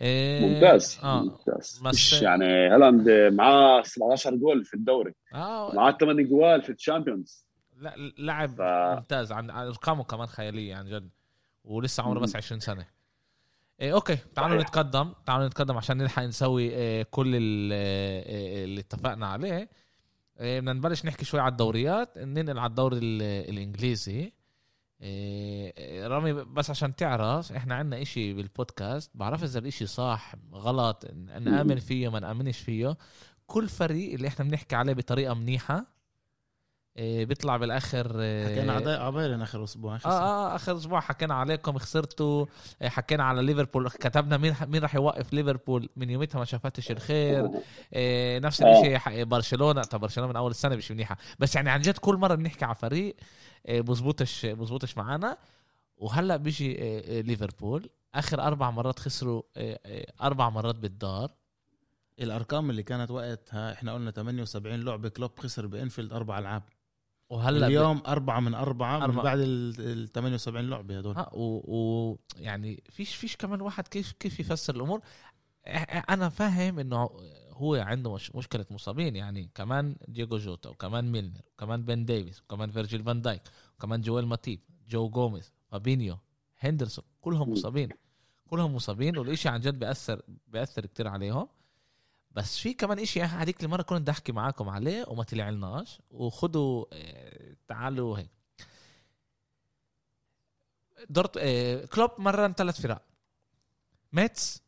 ممتاز آه. ممتاز. مش يعني هالاند معاه 17 جول في الدوري. آه. معاه 8 جوال في ال Champions. لا لاعب ف... ممتاز. عن أرقامه كمان خيالية عن جد. ولسه عمره بس 20 سنة. إيه okay. تعالوا صحيح. نتقدم. تعالوا نتقدم عشان نلحق نسوي إيه كل اللي, إيه اللي اتفقنا عليه. إيه بدنا نبلش نحكي شوي على الدوريات. ننقل على الدوري الإنجليزي. إيه رامي بس عشان تعرف إحنا عندنا إشي بالبودكاست. بعرف إذا الإشي صح غلط نامن فيه ما نآمنش فيه. كل فريق اللي إحنا بنحكي عليه بطريقة منيحة إيه، بيطلع بالآخر إيه، حكينا على آخر أسبوع آه آه آخر أسبوع حكينا عليكم خسرتوا حكينا على ليفربول كتبنا مين مين راح يوقف ليفربول من يومتها ما شافتش الخير. نفس الشيء برشلونة طب برشلونة من أول السنة مش منيحة. بس يعني عن جد كل مرة بنحكي على فريق بزبطش بزبطش معانا. وهلأ بيجي ليفربول. آخر أربع مرات خسروا أربع مرات بالدار. الأرقام اللي كانت وقتها إحنا قلنا 78 لعبه كلوب خسر بإنفيلد أربع ألعاب. وهلا اليوم أربعة من أربعة, أربعة. من بعد ال 78 لعبة هدول ها ويعني و... فيش فيش كمان واحد كيف كيف يفسر الأمور؟ أنا فاهم إنه هو عنده مش مشكلة مصابين يعني كمان دييغو جوتا وكمان ميلنر وكمان بن ديفيس وكمان فيرجيل فان دايك وكمان جويل ماتيب جو جوميز فابينيو هندرسون كلهم مصابين. كلهم مصابين والإشي عن جد بيأثر بيأثر كتير عليهم. بس في كمان إشي هذيك المرة كنت بدي أحكي معاكم عليه وما طلعناش وخدوا آه، تعالوا هيك. دورت آه، كلوب مرن ثلاث فرق. ميتس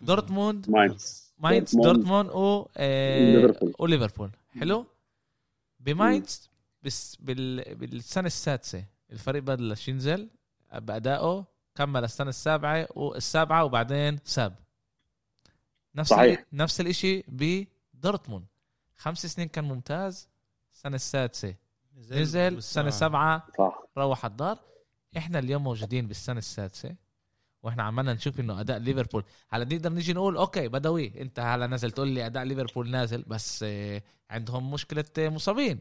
دورتموند. ماينز. ماينز دورتموند. و آه، وليفربول. حلو؟ بماينز بس بال... بالسنة السادسة. الفريق بلش ينزل بأدائه كمل السنة السابعة والسابعة وبعدين ساب. نفس صحيح. نفس الإشي بدورتموند. خمس سنين كان ممتاز السنة السادسة نزل السنة السابعه صح. روح الدار. إحنا اليوم موجودين بالسنة السادسة وإحنا عمالنا نشوف إنه أداء ليفربول. هلأ نقدر نيجي نقول okay بدوي. أنت هلأ نزل تقول لي أداء ليفربول نازل بس آه، عندهم مشكلة مصابين.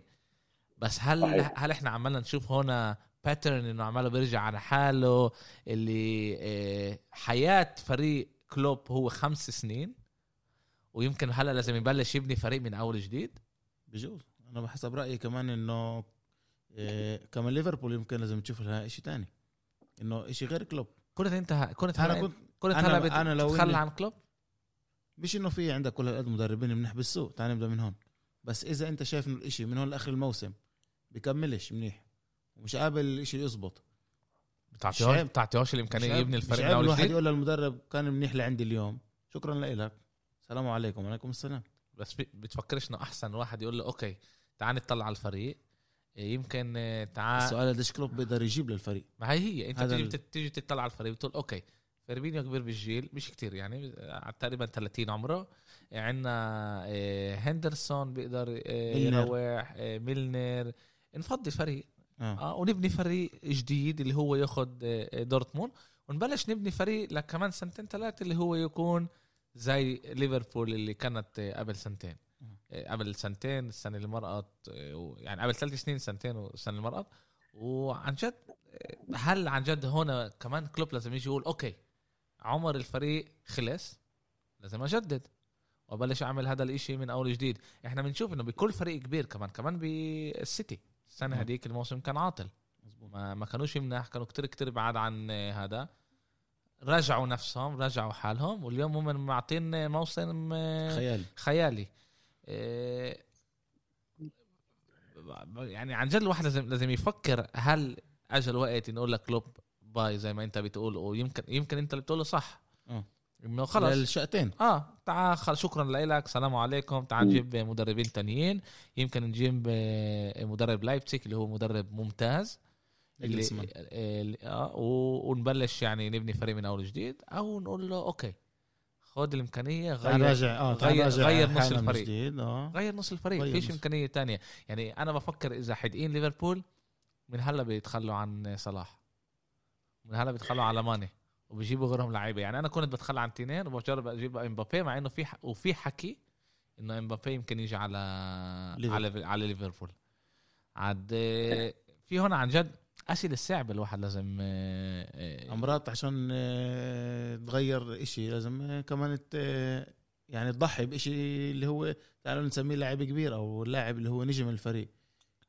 بس هل صحيح. هل إحنا عمالنا نشوف هنا pattern إنه عماله بيرجع على حاله اللي آه، حياة فريق كلوب هو خمس سنين؟ ويمكن هلا لازم يبلش يبني فريق من أول جديد؟ بجوز. أنا بحسب رأيي كمان إنه إيه كمان ليفربول يمكن لازم تشوف لها شيء تاني. إنه شيء غير كلوب. كنت أنت كنت أنا كنت كنت هلا بت... أنا لو تتخلى عن كلوب؟ مش إنه في عندك كل هالقد مدربين منيح بالسوق تعال نبدأ من هون. بس إذا أنت شايف إنه الإشي من هون لآخر الموسم بكملش منيح ومش قابل الإشي يزبط. بتعطيهوش بتعطيهوش الإمكانية يبني الفريق من اول الواحد يقول للمدرب كان منيح لعندي اليوم شكرا لك السلام عليكم. وعليكم السلام. بس بتفكرش إنه أحسن واحد يقول له okay تعال نطلع على الفريق. يمكن آه، تعال. السؤال قديش كلوب بيقدر يجيب للفريق؟ ما هي هي. أنت تيجي ال... تيجي تطلع على الفريق بتقول okay فيرمينيو كبير بالجيل مش كتير يعني تقريبا 30 عمره. عندنا آه، هندرسون بيقدر آه، يروح ميلنر نفضي فريق آه. آه ونبني فريق جديد اللي هو ياخذ دورتموند. ونبلش نبني فريق لكمان سنتين ثلاثة اللي هو يكون زي ليفربول اللي كانت قبل سنتين. قبل سنتين السنة اللي مرقت يعني قبل ثلاث سنين سنتين والسنة اللي مرقت. وعن جد هل عن جد هون كمان كلوب لازم يجي يقول أوكي عمر الفريق خلص لازم أجدد. وأبلش أعمل هذا الإشي من أول جديد. إحنا بنشوف إنه بكل فريق كبير كمان كمان بالسيتي. السنة هذيك الموسم كان عاطل. ما, ما كانوش مناح كانوا كتير كتير بعاد عن هذا. رجعوا نفسهم رجعوا حالهم واليوم هم معطين موسم خيالي. خيالي. آه، يعني عن جد الواحد لازم لازم يفكر هل اجى الوقت نقول لك كلوب bye زي ما أنت بتقول ويمكن يمكن أنت اللي بتقوله صح. آه. إنه خلص. الشقتين آه تعال خل... شكرا لك سلام عليكم. تعال نجيب مدربين تانيين. يمكن نجيب آه، مدرب لايبتسيك اللي هو مدرب ممتاز. اللي آه ونبلش يعني نبني فريق من أول جديد أو نقول له okay خذ الإمكانية غير راجع. آه غير, غير نص الفريق. جديد. آه. غير نص الفريق فيش إمكانية تانية. يعني أنا بفكر إذا حدقين ليفربول من هلا بيتخلوا عن صلاح. من هلا بيتخلوا على ماني وبيجيبوا غيرهم لعيبة. يعني أنا كنت بتخلى عن تنين وبجرب أجيب إمبابي مع إنه في وفي حكي إنه إمبابي يمكن يجي على ليفربول. على على ليفربول. عاد في هون عن جد أسئلة صعبه الواحد لازم امرات عشان آه، تغير إشي لازم كمان يعني تضحي بإشي اللي هو تعالوا نسميه لاعب كبير أو اللاعب اللي هو نجم الفريق.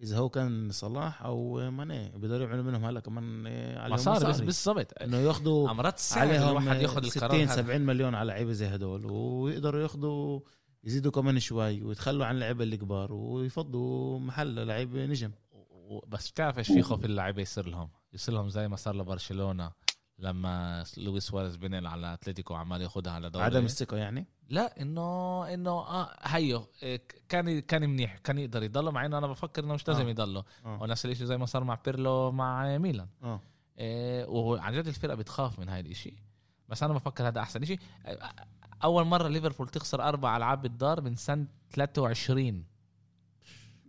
إذا هو كان صلاح أو ماني بيقدروا يعملوا منهم هلا كمان آه، على مصاري بس بالضبط. إنه ياخذوا امرات عليهم الواحد ياخذ القرار 60 70 مليون على لعيبة زي هدول ويقدروا ياخذوا يزيدوا كمان شوي ويتخلوا عن اللعيبة الكبار ويفضوا محل لعيبه نجم. بس بتعرف إيش في خوف اللعيبه يصير لهم؟ يصير لهم زي ما صار لبرشلونة لما لويس سواريز بنقل على أتلتيكو وعمال ياخذها على دوري. عدم الثقة يعني؟ لا إنه إنه آه هيو كان كان منيح كان يقدر يضله مع إنه أنا بفكر إنه مش لازم آه. يضله. آه. ونفس الشيء زي ما صار مع بيرلو مع ميلان. آه. إيه وعن جد الفرقة بتخاف من هاي الإشي. بس أنا بفكر هذا أحسن شيء أول مرة ليفربول تخسر أربع ألعاب بالدار من سنة 23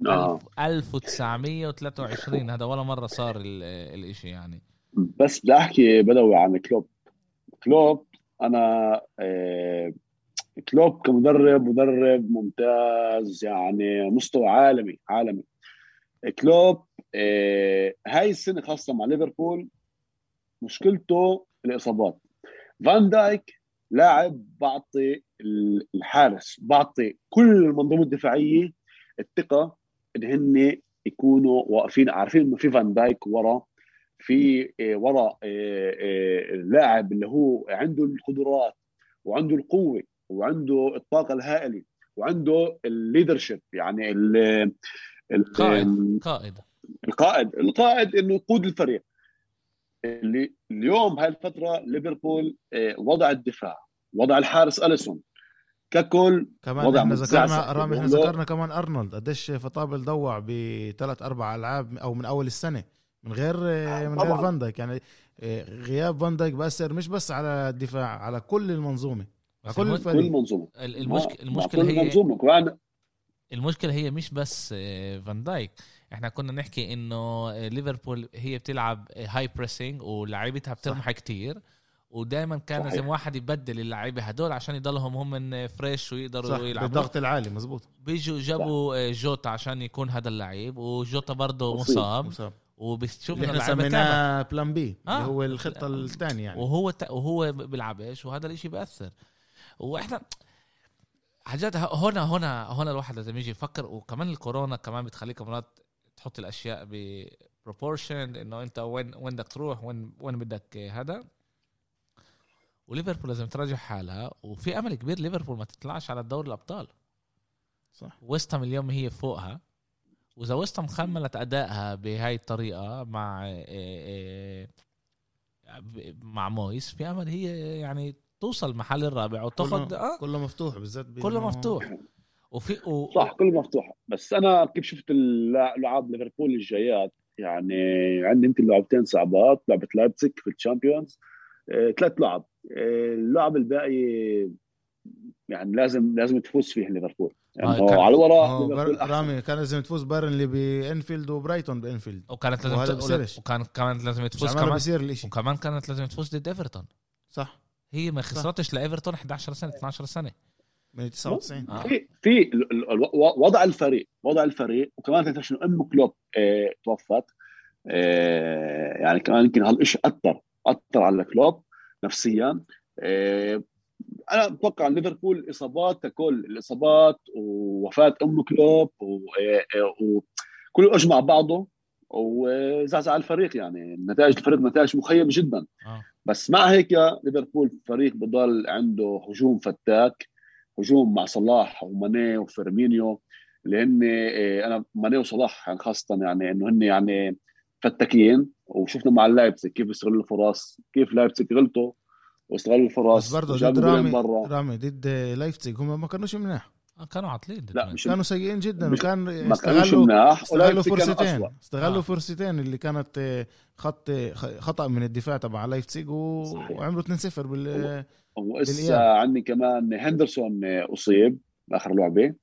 آه. 1923 هذا ولا مرة صار الإشي يعني. بس بدي أحكي بدوي عن كلوب. كلوب أنا آه كلوب كمدرب مدرب ممتاز يعني مستوى عالمي عالمي. كلوب آه هاي السنة خاصة مع ليفربول مشكلته الإصابات. فان دايك لاعب بعطي الحارس بعطي كل المنظومة الدفاعية الثقة ان هن يكونوا واقفين عارفين إنه في فان دايك ورا في آه، ورا آه، آه، اللاعب اللي هو عنده القدرات وعنده القوة وعنده الطاقة الهائلة وعنده ال leadership يعني ال القائد قائد القائد القائد إنه يقود الفريق. اللي اليوم هاي الفترة ليفربول وضع الدفاع وضع الحارس أليسون. ككل كمان إحنا ذكرنا رامي إحنا ذكرنا كمان أرنولد. قديش فطابل ضوع بثلاث أربع ألعاب أو من أول السنة. من غير آه، من غير فان دايك. يعني آه، غياب فان دايك بأثر مش بس على الدفاع على كل المنظومة. على كل الفريق. كل المنظومه المشكلة المشكلة هي المنظومه كمان المشكلة هي مش بس آه، فان دايك. إحنا كنا نحكي إنه ليفربول هي بتلعب high pressing ولاعيبتها بترمح كتير. ودائما كان صحيح. لازم واحد يبدل اللعيبة هدول عشان يضلهم هم فريش ويقدروا يلعبوا بالضغط العالي مزبوط بيجوا جابوا صح. جوتا عشان يكون هذا اللعيب وجوتا برضه مصاب, مصاب. وبتشوف إنه سميناه plan B آه. اللي هو الخطة الثانية يعني وهو ت... وهو بيلعبش وهذا الإشي بيأثر وإحنا حاجات هنا هنا هنا الواحد لازم يجي يفكر وكمان الكورونا كمان بتخليك مرات تحط الأشياء proportion إنه أنت وين وين بدك تروح وين وين بدك هذا وليفربول لازم تراجع حالها وفي أمل كبير ليفربول ما تطلعش على دوري الأبطال. صح. ويستهام اليوم هي فوقها. وإذا ويستهام كملت أدائها بهاي الطريقة مع آه، آه، مع مويس في أمل هي يعني توصل المحل الرابع وتاخذ كله, آه كله مفتوح بالذات كله مفتوح. وفي و... صح كله مفتوح. بس أنا كيف شفت الألعاب ليفربول الجايات يعني عندي أنت لعبتين صعبات لعبة لايبزيك في ال Champions ثلاث لعب. آه اللعب الباقي يعني لازم لازم تفوز فيه ليفربول. يعني آه على الورق رامي كان لازم تفوز بيرنلي بإنفيلد وبرايتون بإنفيلد. وكانت لازم وكان كمان لازم تفوز كمان بيصير الإشي. وكمان كانت لازم تفوز ضد إيفرتون. صح. هي ما خسرتش لإيفرتون 11 سنة 12 سنة. من 99 آه. في في وضع الفريق وضع الفريق وكمان تنساش انه ام كلوب آه توفت. آه يعني كمان يمكن هالشيء أثر أثر على كلوب. نفسيا. آه أنا بتوقع ليفربول إصابات ككل الإصابات ووفاة أم كلوب وكله أجمع بعضه. وزعزع الفريق يعني نتائج الفريق نتائج مخيبه جدا. آه. بس مع هيك ليفربول فريق بضل عنده هجوم فتاك هجوم مع صلاح وماني وفيرمينيو. اللي هن آه، أنا ماني وصلاح يعني خاصة يعني إنه هن يعني فتاكين وشفنا مع لايبزيج كيف يستغلوا الفرص كيف لايبزيج غلطوا واستغلوا الفرص بس برضه ضد رامي رامي ضد لايبزيج هم ما كانوش مناح. آه، كانوا عاطلين لا مش كانوا سيئين جدا وكان استغلوا استغلوا فرصتين. استغلوا آه. فرصتين اللي كانت آه، خط خطأ من الدفاع تبع لايبزيج وعملوا 2-0 بال وإسا عندي كمان هندرسون أصيب بآخر لعبة.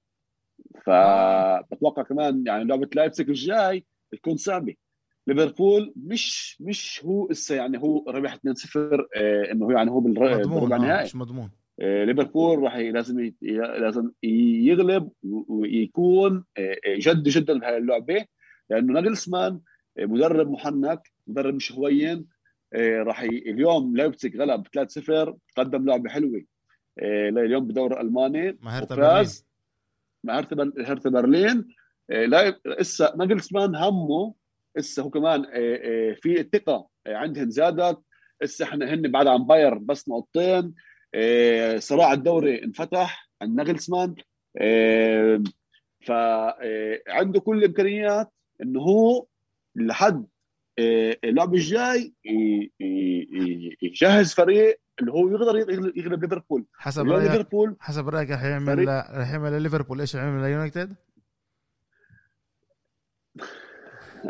فبتوقع كمان يعني لعبة لايبزيج الجاي تكون صعبة. ليفربول مش مش هو اسا يعني هو ربح 2-0 آه إنه هو يعني هو بالربع النهائي مش مضمون. آه ليفربول راح لازم لازم يغلب ويكون آه جد جدا بهاي اللعبه لأنه ناجلسمان آه مدرب محنك مدرب مش هوين آه راح اليوم لايبزيج غلب 3-0 قدم لعبة حلوة آه اليوم بدور ألماني. مع هرتا برلين. مع هرتا برلين. آه لا اسا ناجلسمان همه هسه هو كمان آه، آه، في الثقة آه، عندهم زادت. هسه إحنا هن بعد عن باير بس نقطتين. صراع الدوري انفتح عند ناجلسمان فعنده كل الإمكانيات إنه هو لحد اللعب الجاي يجهز فريق اللي هو يقدر يغلب ليفربول. حسب رايك ليفربول حسب رأيك رح يعمل رح يعمل ليفربول إيش؟ يعمل ليونايتد؟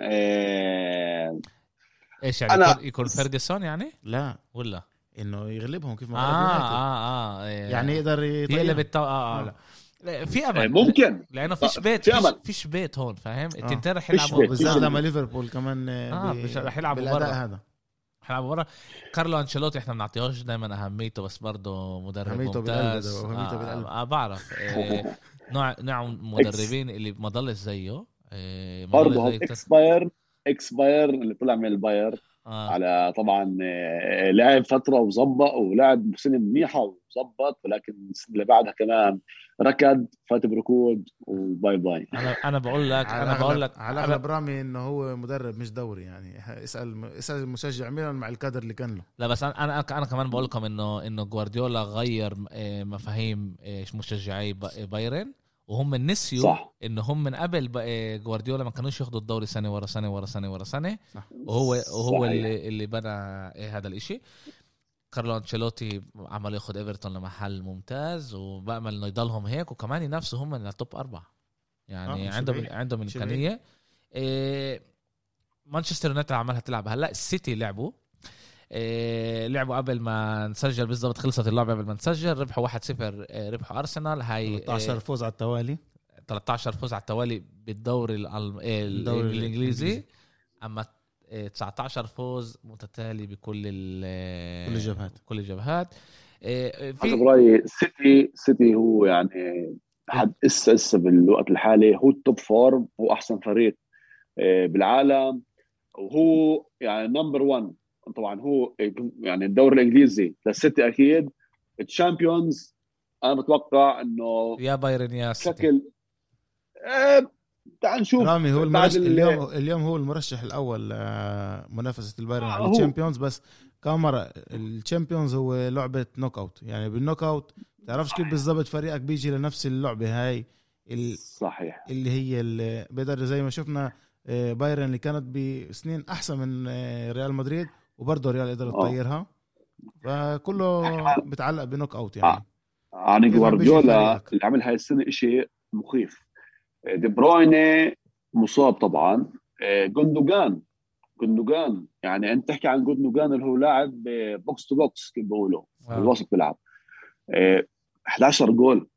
آه، إيش يعني؟ أنا... يكون فيرجسون يعني؟ لا. ولا؟ إنه يغلبهم كيف ما آه, آه, آه يعني يقدر يقلب التو... آه, آه, لا. في أمل. ممكن. لأنه فيش بيت في أمل. فيش بيت هون فاهم؟ التنتين رح يلعبوا بالذات لما ليفربول كمان آه رح يلعبوا برا. هذا. رح يلعبوا برا. كارلو أنشيلوتي إحنا ما بنعطيهوش دائما أهميته بس برضه مدرب ممتاز. بالقلب بالقلب. آه, آه بعرف. آه نوع نوع مدربين اللي ما ضلش زيه. إيه، برضه ex-Bayer ex-Bayer اللي طلع من الباير آه. على طبعا آه، لعب فترة وظبط ولعب سنه منيحة وظبط ولكن السنة اللي بعدها كمان ركض فات بركود وباي باي. أنا أنا بقول لك أنا بقول لك على أغلب رامي إنه هو مدرب مش دوري يعني. اسأل اسأل المشجع ميلان مع الكادر اللي كان له. لا بس أنا أنا أنا كمان بقول لكم إنه إنه جوارديولا غير آه، مفاهيم مشجعي بايرن. وهم نسيوا صح. انه هم من قبل جوارديولا ما كانوش ياخذوا الدوري سنة ورا سنة ورا سنة ورا سنة. صح. وهو وهو اللي اللي بنى إيه هذا الإشي. كارلو أنشيلوتي عمل ياخذ إيفرتون لمحل ممتاز وبأمل إنه يضلهم هيك وكمان ينافسوا هم لل top أربعة. يعني آه عندهم عندهم إمكانية. إيه مانشستر يونايتد عمالها تلعب. هلأ السيتي لعبوا. لعبوا قبل ما نسجل بالضبط خلصت اللعبة قبل ما نسجل ربحوا 1-0 إيه ربحوا أرسنال. هاي 13 فوز على التوالي. 13 فوز على التوالي بالدوري إيه الدوري الإنجليزي. أما 19 فوز متتالي بكل كل الجبهات. كل الجبهات. في حسب رأيي سيتي سيتي هو يعني حد اسا اسا بالوقت الحالي هو ال top form هو احسن فريق بالعالم. وهو يعني number 1 طبعا هو يعني الدوري الإنجليزي للسيتي أكيد. ال Champions أنا بتوقع إنه يا بايرن يا شكل آه تعال نشوف. رامي هو المرشح اليوم اليوم هو المرشح الأول منافسة البايرن آه على ال Champions بس كم مره ال Champions هو لعبة knockout يعني بال knockout تعرفش كيف بالضبط فريقك بيجي لنفس اللعبة هاي؟ ال... صحيح. اللي هي اللي بقدر زي ما شفنا آه، بايرن اللي كانت بسنين أحسن من آه، ريال مدريد. وبرضه ريال قدر تطيرها فكله بتعلق ب knockout يعني. يعني جوارديولا اللي عمل هاي السنة شيء مخيف. دي بروينه مصاب طبعا. جندوجان جندوجان يعني أنت تحكي عن جندوجان اللي هو لاعب box to box كيف بيقولوا آه. الوسط بيلعب. 11 جول.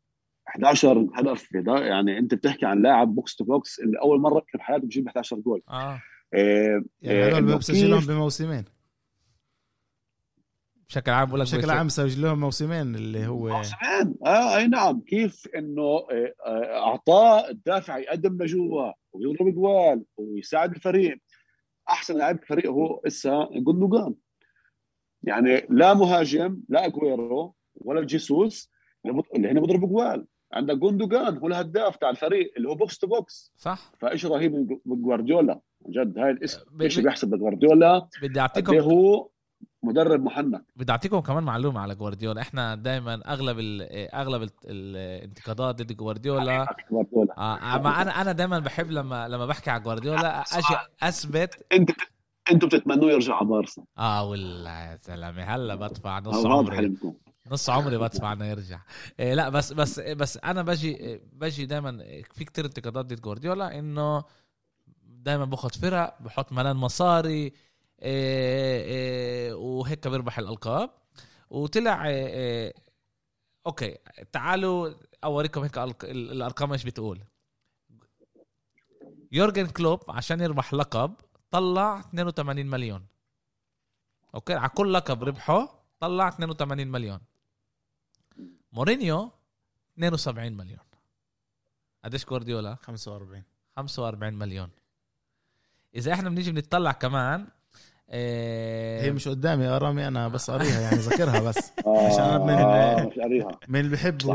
11 هدف يعني أنت بتحكي عن لاعب box to box اللي أول مرة في حياته بجيب 11 جول. آه, آه يعني هذول بسجلهم بموسمين. بشكل عام بقول بشكل عام سجل لهم موسمين اللي هو موسمين؟ آه أي نعم. كيف إنه آه، آه، اعطاه الدافع يقدم لجوا ويضرب جوال ويساعد الفريق. أحسن لاعب الفريق هو إسا جندوجان يعني لا مهاجم لا اكويرو ولا جيسوس اللي هنا بيضربوا جوال. عندك جوندوجان هو الهداف تاع الفريق اللي هو box to box. صح. فإيش رهيب من جوارديولا؟ جد هاي الاسم إيش بيحسب جوارديولا بدي أعطيكم هو مدرب محنك. بدي أعطيكم كمان معلومة على جوارديولا. إحنا دائما أغلب ال أغلب ال الانتقادات ضد جوارديولا. آه ما أنا أنا دائما بحب لما لما بحكي على جوارديولا أجي أثبت. أنت أنتوا بتتمنوه يرجع على بارسا. آه والله يا زلمه هلأ بدفع نص عمري. نص عمري بدفع إنه يرجع. إيه لأ بس بس بس أنا باجي باجي دائما في كتير انتقادات ضد جوارديولا إنه دائما باخذ فرق بحط ملان مصاري وهيك بيربح الألقاب. وطلع إيه, إيه، okay تعالوا أوريكم هيك الأرقام إيش بتقول. يورجن كلوب عشان يربح لقب طلع 82 مليون. okay على كل لقب ربحه طلع 82 مليون. مورينيو 72 مليون. قديش جوارديولا 45 45 مليون. إذا إحنا بنيجي بنطلع كمان إيه هي مش قدامي ارامي أنا بس قاريها يعني ذاكرها بس. آه، عشان أنا من من اللي بحبه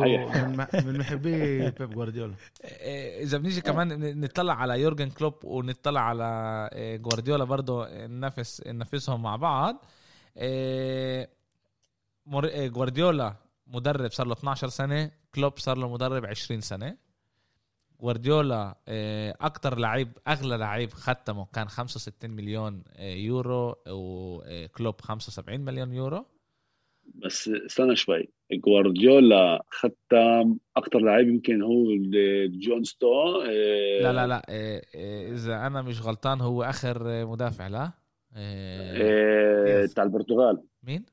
من محبي بيب جوارديولا. إيه إذا بنيجي كمان نطلع على يورجن كلوب ونطلع على إيه، جوارديولا برضه ننافس ننافسهم مع بعض. إيه، جوارديولا مدرب صار له 12 سنة كلوب صار له مدرب 20 سنة. جوارديولا آه، أكثر لعيب أغلى لعيب ختمه كان 65 مليون آه، يورو وكلوب 75 مليون يورو. بس استنى شوي. جوارديولا ختم أكثر لعيب يمكن هو جون ستونز آه، لا لا لا إذا أنا مش غلطان هو آخر مدافع لا؟ تاع البرتغال. مين؟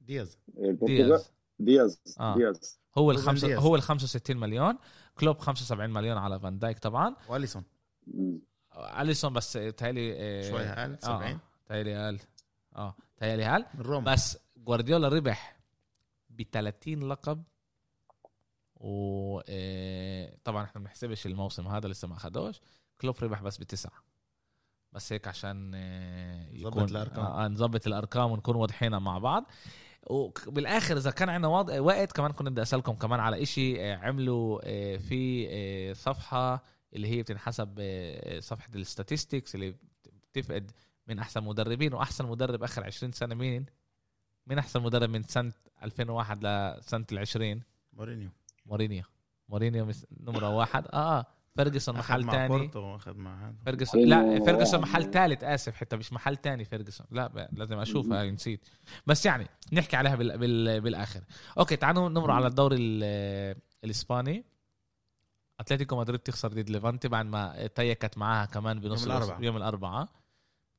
دياز. دياز. دياز. آه. دياز. هو الخمسة هو ال 65 مليون. كلوب 75 مليون على فان دايك طبعا. وأليسون. أليسون بس تهيألي آه، شوي أقل 70 آه. تهيألي أقل. آه تهيألي أقل. روما. بس جوارديولا ربح ب 30 لقب و آه، طبعا إحنا ما بنحسبش الموسم هذا لسه ما اخذوش كلوب ربح بس بتسعة. بس هيك عشان يكون الأرقام. نظبط الأرقام ونكون واضحين مع بعض. وبالاخر إذا كان عندنا وقت كمان كنا بدي أسألكم كمان على إشي آه، عملوا آه، في آه، صفحة اللي هي بتنحسب صفحة ال statistics اللي بتفقد من أحسن مدربين وأحسن مدرب آخر 20 سنة مين؟ مين أحسن مدرب من سنة 2001 لسنة ال20 مورينيو. مورينيو. مورينيو نمرة واحد. آه آه. فيرجسون محل تاني. أخذ مع فيرجسون لا فيرجسون محل ثالث آسف حتى مش محل تاني فيرجسون لا لازم أشوفها نسيت. بس يعني نحكي عليها بال... بال... بالآخر. okay تعالوا نمر على الدوري الإسباني. أتلتيكو مدريد تخسر ضد ليفانتي بعد ما تيكت معاها كمان بنص يوم الأربعاء. يوم الأربعاء.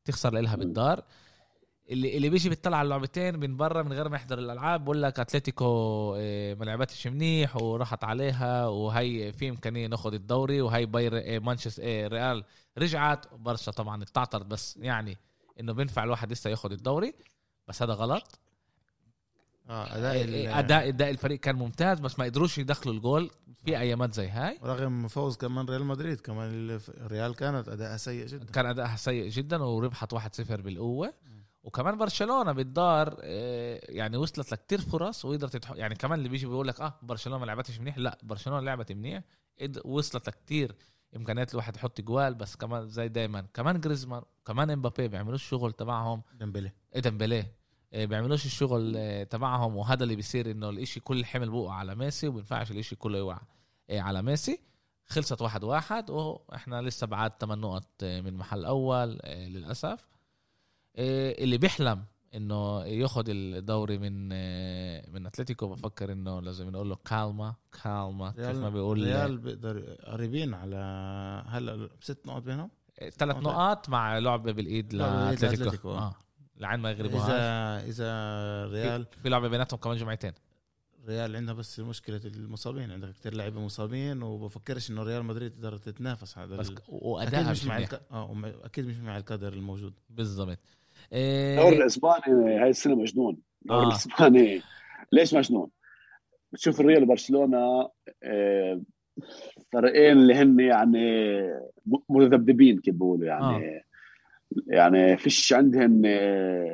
تخسر لها بالدار. اللي اللي بيجي بيطلع على اللعبتين من برا من غير ما يحضر الألعاب بقول لك أتلتيكو آه، ما لعبتش منيح وراحت عليها وهي في إمكانية ناخذ الدوري وهي باير آه، مانشستر آه، ريال رجعت. برشا طبعا اتعطرت بس يعني إنه بينفع الواحد لسه ياخذ الدوري بس هذا غلط. آه أداء اداء أداء الفريق كان ممتاز بس ما قدروش يدخلوا الجول في أيامات زي هاي. رغم فوز كمان ريال مدريد كمان الريال كانت أداءها سيء جدا. كان أداءها سيء جدا وربحت 1-0 بالقوة. وكمان برشلونة بالدار آه، يعني وصلت لكتير فرص وقدرت تح... يعني كمان اللي بيجي بيقول لك آه برشلونة ما لعبتش منيح. لا برشلونة لعبت منيح وصلت لكتير إمكانيات الواحد يحط جوال بس كمان زي دايما كمان جريزمان كمان إمبابي بيعملوش الشغل تبعهم. ديمبلي. إيه ديمبلي. آه، بيعملوش الشغل آه، تبعهم وهذا اللي بيصير إنه الإشي كل الحمل بوقع على ميسي وبينفعش الإشي كله يوقع على ميسي. خلصت واحد واحد وإحنا لسه بعد 8 نقط من محل اول للأسف. إيه، اللي بيحلم إنه ياخذ الدوري من آه، من أتلتيكو بفكر إنه لازم نقول له كالما كالما كيف ما بيقول ريال بيقدر قريبين على هلا ست نقط بينهم؟ ثلاث نقاط. مع لعبة بالإيد لأتلتيكو. آه لعين ما يغلبوا اذا إذا ريال في لعبة بيناتهم كمان جمعتين. ريال عندها بس مشكلة المصابين عندك كثير لعيبة مصابين وبفكرش إنه ريال مدريد تقدر تتنافس هذا بس وادائها أكيد مش مع الك... آه أكيد مش مع القدر الموجود. بالضبط. الدوري الإسباني هاي السنة مجنون الدوري آه. الإسباني ليش مجنون؟ بتشوف الريال وبرشلونة آه، فريقين اللي هن يعني مذبذبين كيف بيقولوا يعني آه. يعني فيش عندهم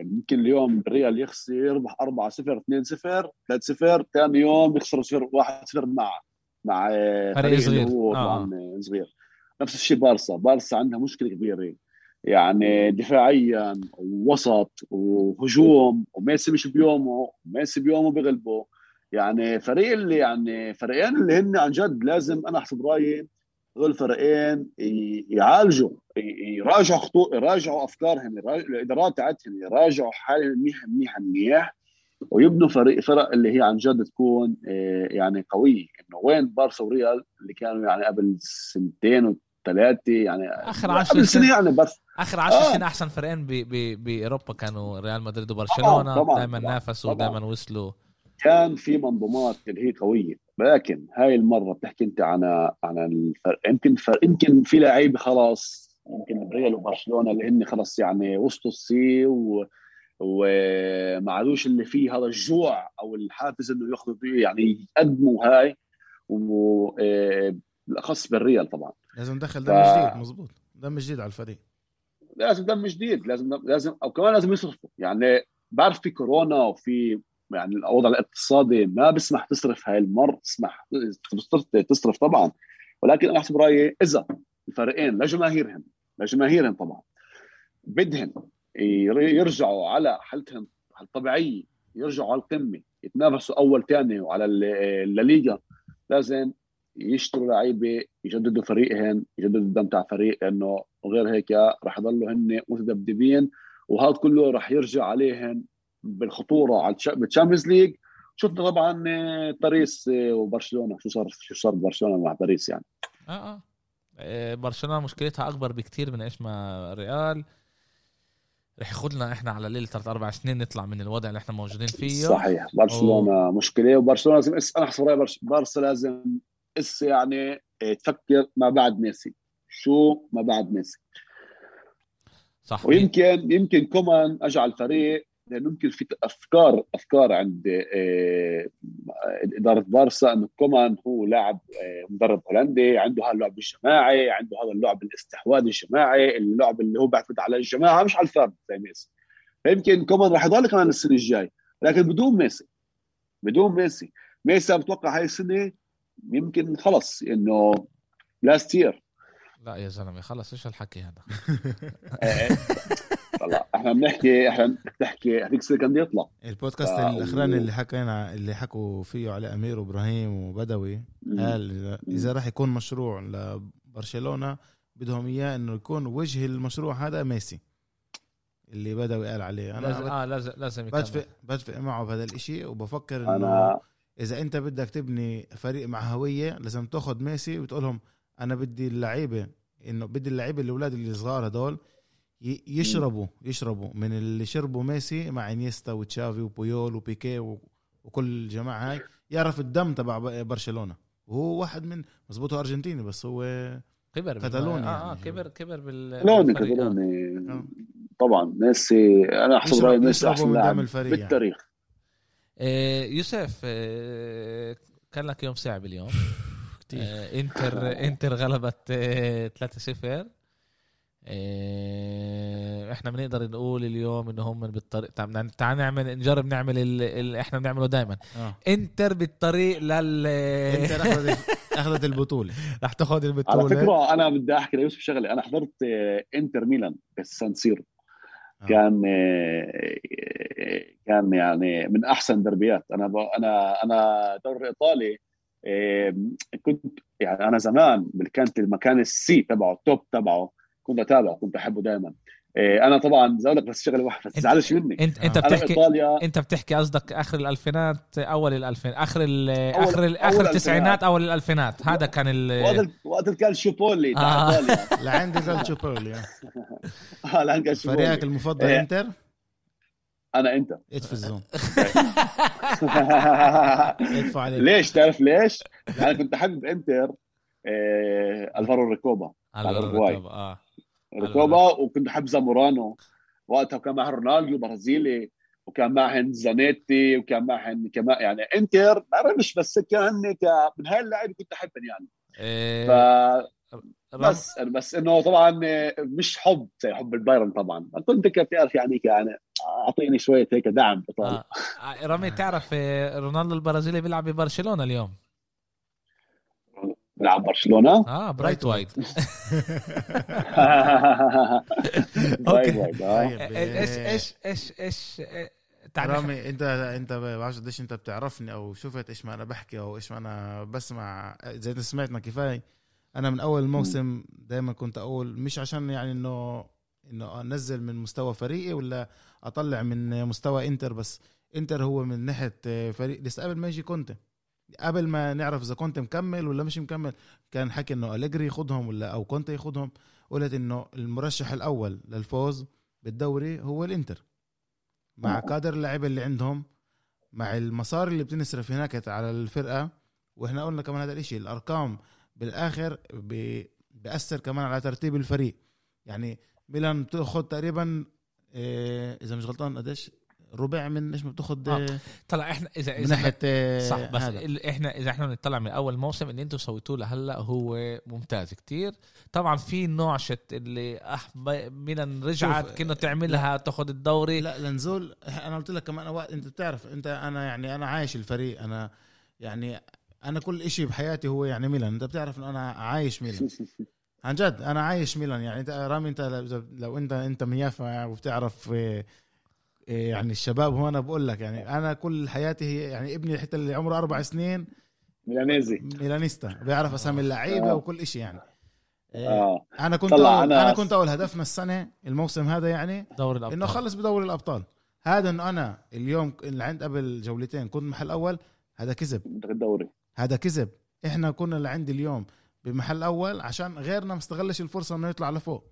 يمكن اليوم الريال يخسر يربح 4 0 2 0 3 0 ثاني يوم يخسر 0 1 0 مع مع فريق صغير هو طبعا آه. صغير نفس الشيء بارسا بارسا عندها مشكلة كبيرة يعني دفاعيا ووسط وهجوم وميسي مش بيومه ميسي بيومه بغلبه. يعني فريق اللي يعني فريقين اللي هن عن جد لازم أنا أحسب رأيي هذول الفريقين يعالجوا يراجعوا خطوط يراجعوا أفكارهم الإدارات تاعتهم يراجعوا حالهم منيح منيح منيح. ويبنوا فريق فرق اللي هي عن جد تكون آه، يعني قوية. إنه وين بارسا وريال اللي كانوا يعني قبل سنتين وثلاثه يعني آخر 10 سنين يعني بس. آخر 10 آه. سنين أحسن فريقين بأوروبا كانوا ريال مدريد وبرشلونة. آه دائما نافسوا ودائما وصلوا. كان في منظومات اللي هي قوية لكن هاي المرة بتحكي أنت عن عن الفرق. يمكن فرق يمكن في لعيبة خلاص يمكن ريال وبرشلونة اللي هن خلص يعني وسطوا السي و وما عادوش اللي فيه هذا الجوع أو الحافز إنه ياخذوا يعني يقدموا هاي وبالاخص آه، بالريال طبعا. لازم ندخل دم ف... جديد مزبوط دم جديد على الفريق. لازم دم جديد لازم لازم أو كمان لازم يصرفوا. يعني بعرف في كورونا وفي يعني الوضع الاقتصادي ما بيسمح تصرف هاي المر تسمح تصرف طبعا. ولكن أنا أحسب رأيي إذا الفريقين لجماهيرهم لجماهيرهم طبعا بدهم يرجعوا على حالتهم الطبيعية يرجعوا على القمة يتنافسوا أول ثاني وعلى الليغا لازم يشتروا لعيبة يجددوا فريقهم يجددوا الدم تاع فريق لأنه وغير هيك راح يضلوا هن متذبذبين وهذا كله راح يرجع عليهم بالخطورة على ال Champions League شفنا طبعا آه، باريس آه، وبرشلونة. شو صار شو صار ببرشلونة مع باريس يعني؟ آه آه, آه، برشلونة مشكلتها أكبر بكثير من إيش ما ريال. رح ياخذ لنا إحنا على ليله ثلاث أربع سنين نطلع من الوضع اللي إحنا موجودين فيه. صحيح. برشلونة أوه. مشكلة وبرشلونة لازم أنا رأيي بارسا لازم اس يعني تفكر ما بعد ميسي. شو ما بعد ميسي. صح. ويمكن يمكن كومان اجى على الفريق لأنه يمكن في أفكار أفكار عند آه، إدارة بارسا إنه كومان هو لاعب آه، مدرب هولندي عنده هذا اللعب الجماعي عنده هذا اللعب الاستحواذ الجماعي اللعب اللي هو بيعتمد على الجماعة. مش على الفرد زي ميسي. فيمكن كومان راح يضل كمان السنة الجاي. لكن بدون ميسي بدون ميسي. ميسي بتوقع هاي السنة يمكن خلص إنه last year لا يا زلمة خلص إيش الحكي هذا؟ طلع إحنا بنحكي إحنا بنحكي هذيك السنة كان بده يطلع. البودكاست ف... الاخراني اللي حكينا اللي حكوا فيه على أمير وابراهيم وبدوي قال إذا راح يكون مشروع لبرشلونة بدهم إياه إنه يكون وجه المشروع هذا ميسي اللي بدوي قال عليه. أنا لازم آه لازم لازم بدفق بدفق معه بهذا الإشي وبفكر إنه أنا... إذا أنت بدك تبني فريق مع هوية لازم تأخذ ميسي وتقول لهم أنا بدي اللعيبة إنه بدي اللعيبة الأولاد اللي صغار هدول يشربوا يشربوا من اللي شربوا ميسي مع إنيستا وتشافي وبويول وبيكي وكل الجماعة هاي يعرف الدم تبع برشلونة وهو واحد من مزبوط أرجنتيني بس هو كبر كتالوني آه آه يعني. كبر كبر بال كتالوني كتالوني آه. طبعا ميسي أنا احسب رايي ميسي أحسن لاعب يعني. بالتاريخ. يوسف آه كان لك يوم صعب اليوم. آه إنتر إنتر غلبت 3-0 إيه إحنا بنقدر نقول اليوم ان هم بالطريق تعال تعال نعمل نجرب نعمل اللي إحنا بنعمله دائما آه. إنتر بالطريق لل إنتر أخذت أخذت البطولة رح تاخذ البطولة على فكرة أنا بدي أحكي ليوسف شغلة أنا حضرت آه، إنتر ميلان بسان سيرو آه. كان آه، كان يعني من أحسن دربيات. أنا أنا أنا دوري إيطالي كنت يعني أنا زمان كانت المكان السي تبعه ال top تبعه كنت أتابعه كنت أحبه دائما أنا طبعا زي لك بس شغلة واحدة ما تزعلش مني. انت أنت بتحكي إيطاليا أنت بتحكي قصدك آخر الألفينات أول الألفين آخر ال آخر ال آخر التسعينات أول الألفينات. هذا كان ال وقت وقت كان شوبولي تاع إيطاليا. لعندي كان شوبولي. آه لعندي كان شوبولي. فريقك المفضل إيه. إنتر؟ أنا انت ادفع الزوم؟ ادفع عليك. ليش؟ تعرف ليش؟ أنا كنت أحب إنتر إيه ألفارو ريكوبا على الاورجواي آه. ركوبا وكنت بحب زامورانو وقتها كان مع رونالدو برازيلي وكان معهن زانيتي وكان معهن كمان يعني إنتر بعرفش بس كان من هاي اللعيبه كنت أحبهم يعني إيه ف بس بس إنه طبعا مش حب زي حب البايرن طبعا كنت تعرف يعني يعني أعطيني شوية هيك دعم آه. آه. رامي تعرف آه، رونالدو البرازيلي بيلعب ببرشلونة اليوم بيلعب برشلونة. آه برايثوايت okay. إيش إيش إيش إيش رامي أنت أنت ما بعرفش قديش أنت بتعرفني أو شفت إيش ما أنا بحكي أو إيش ما أنا بسمع. زي أنت سمعتنا كفاية. أنا من أول الموسم دائما كنت أقول مش عشان يعني إنه إنه أنزل من مستوى فريقي ولا أطلع من مستوى إنتر بس إنتر هو من ناحية فريق. لسه قبل ما يجي كونتي. قبل ما نعرف إذا كنت مكمل ولا مش مكمل كان حكي إنه أليجري ياخذهم ولا أو كونتي ياخذهم قلت إنه المرشح الأول للفوز بالدوري هو الإنتر. مع كادر اللعيبة اللي عندهم مع المصاري اللي بتنصرف هناك على الفرقة وإحنا قلنا كمان هذا الإشي الأرقام بالآخر بياثر كمان على ترتيب الفريق. يعني ميلان بتأخذ تقريبا إيه إذا مش غلطان قديش؟ ربع من إيش ما بتاخذ آه. طلع إحنا اذا إذا من ناحيه آه، صح بس هذا. إحنا إذا إحنا بنطلع من أول موسم اللي أنتم سويتوه لهلأ هو ممتاز كتير. طبعا في نوعشة اللي أح ميلان رجعت كأنه تعملها تاخذ الدوري. لا لنزول أنا قلت لك كمان وقت أنت بتعرف أنت أنا يعني أنا عايش الفريق أنا يعني أنا كل إشي بحياتي هو يعني ميلان. أنت بتعرف إنه أنا عايش ميلان. عن جد أنا عايش ميلان. يعني أنت رامي أنت لو أنت أنت ميافا وبتعرف آه، آه، يعني الشباب هون بقول لك يعني أنا كل حياتي هي يعني ابني حتى اللي عمره أربع سنين. ميلانيزي. ميلانيستا بيعرف أسامي اللعيبة آه. وكل شيء يعني. آه. أنا كنت أول أنا, أنا كنت أول هدفنا السنة الموسم هذا يعني دوري الأبطال. إنه اخلص بدوري الأبطال. هذا إنه أنا اليوم اللي عند قبل جولتين كنت محل أول هذا كذب. الدوري. هذا كذب. إحنا كنا اللي عندي اليوم بمحل أول عشان غيرنا ما استغلش الفرصة إنه يطلع لفوق.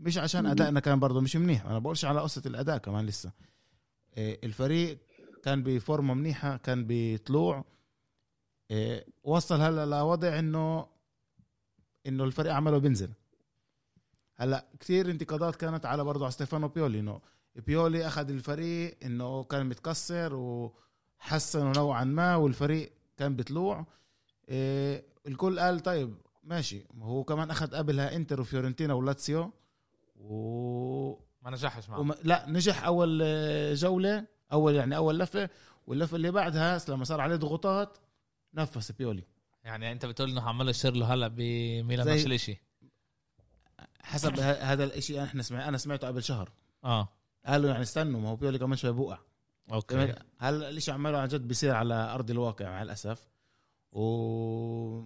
مش عشان ادائنا كان برضه مش منيح. أنا بقولش على قصة الأداء كمان لسه. إيه، الفريق كان بفورمة منيحة كان بطلوع إيه، وصل هلا لوضع إنه إنه الفريق عمله بينزل. هلا كثير انتقادات كانت على برضه على ستيفانو بيولي إنه بيولي أخذ الفريق إنه كان متكسر وحسنه نوعا ما والفريق كان بطلوع إيه الكل قال طيب ماشي. هو كمان أخذ قبلها إنتر وفيورنتينا ولاتسيو. و ما نجحش معه. وما... لا نجح أول جولة أول يعني أول لفة واللفة اللي بعدها لما صار عليه ضغوطات نفس بيولي. يعني أنت بتقول إنه عمال يصير له هلأ بميلان نفس الشيء حسب هذا الشيء إحنا سمع أنا سمعته قبل شهر. آه. قالوا يعني استنوا ما هو بيولي كمان شوي بوقع. أوكي. هل الشيء عماله عن جد بيصير على أرض الواقع مع الأسف؟ و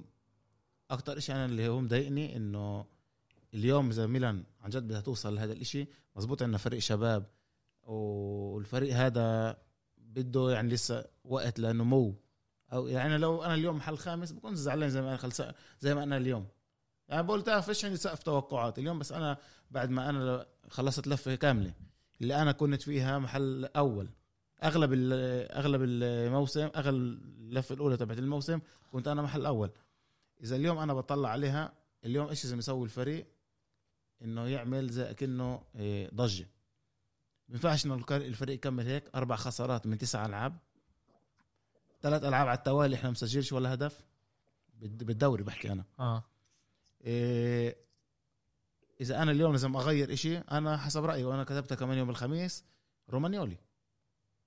أكثر شيء أنا اللي هو مضايقني إنه اليوم إذا ميلان عن جد بدها توصل لهذا الإشي مزبوط عندنا فريق شباب والفريق هذا بده يعني لسه وقت لنمو. أو يعني لو أنا اليوم محل خامس بكون زعلان زي ما أنا خلص زي ما أنا اليوم. يعني بقول تعرف إيش عندي سقف توقعات؟ اليوم بس أنا بعد ما أنا خلصت لفة كاملة اللي أنا كنت فيها محل أول. أغلب أغلب الموسم أغلب اللفة الأولى تبعت الموسم كنت أنا محل أول. إذا اليوم أنا بطلع عليها اليوم إيش لازم يسوي الفريق؟ إنه يعمل زي كانه إيه، ضجة. ما ينفعش انه الفريق يكمل هيك؟ أربع خسارات من تسع ألعاب. ثلاث ألعاب على التوالي إحنا مسجلش ولا هدف. بالدوري بحكي أنا. آه. إيه إذا أنا اليوم لازم أغير إشي أنا حسب رأيي وأنا كتبتها كمان يوم الخميس رومانيولي.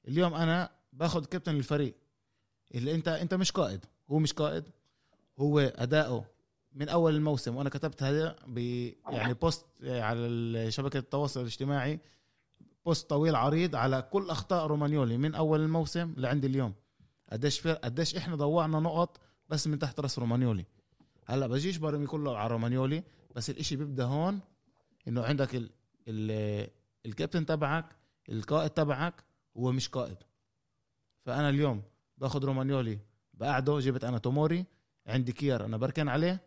اليوم أنا باخذ كابتن الفريق اللي أنت أنت مش قائد. هو مش قائد. هو أداؤه من أول الموسم وأنا كتبت هذا ب يعني بوست على شبكة التواصل الاجتماعي بوست طويل عريض على كل أخطاء رومانيولي من أول الموسم لعند اليوم. قديش قديش إحنا ضيعنا نقط بس من تحت رأس رومانيولي. هلأ بجيش برمي كله على رومانيولي بس الإشي بيبدأ هون إنه عندك ال ال الكابتن تبعك القائد تبعك هو مش قائد. فأنا اليوم باخذ رومانيولي بقعده جبت أنا توموري عندي كير أنا بركن عليه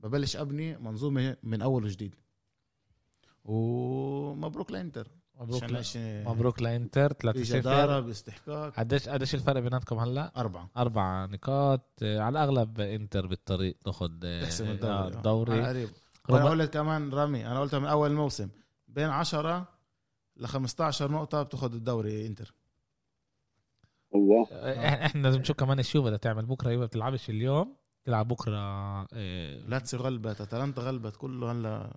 ببلش أبني منظومة من أول وجديد. ومبروك لإنتر. مبروك ل... مبروك لإنتر. 3 0 باستحقاق. قديش قديش الفرق بيناتكم هلأ؟ أربعة. أربع نقاط. على الأغلب إنتر بالطريق تاخذ تحسم الدوري. الدوري. أنا أقول لك كمان رامي أنا قلتها من أول الموسم بين 10 ل 15 نقطة بتاخذ الدوري إنتر. الله. إحنا لازم نشوف كمان اليوفي بدها تعمل. بكرة يوفي بتلعبش اليوم. تلعب بكرة إيه لاتسيو غلبت اتلانتا غلبت كله هلا.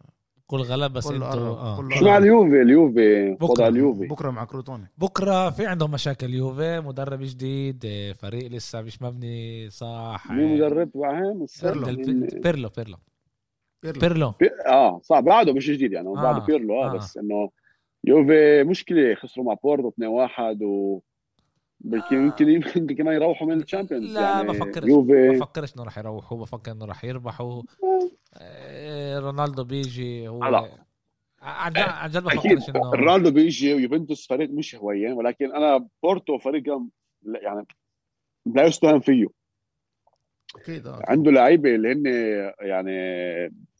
كل غلب بس أنتوا آه. شو مع اليوفي اليوفي بكرة. اليوفي. بكرة مع كروتوني. بكرة في عندهم مشاكل يوفي مدرب جديد فريق لسه مش مبني صح مين مدرب معهم بيرلو. بيرلو بيرلو آه صح بعده مش جديد يعني آه. بعده بيرلو آه. آه. بس إنه يوفي مشكلة خسروا مع بورتو 2-1 و يمكن يمكن كمان يروحوا من الشامبيونز لا يعني بفكرش يوفي. بفكرش إنه راح يروحوا بفكر إنه راح يربحوا. آه، رونالدو بيجي هو عن جد بفكرش انه رونالدو بيجي ويوفنتوس فريق مش هين ولكن أنا بورتو فريق يعني لا يستهان فيه. أكيد عنده لعيبة اللي هن يعني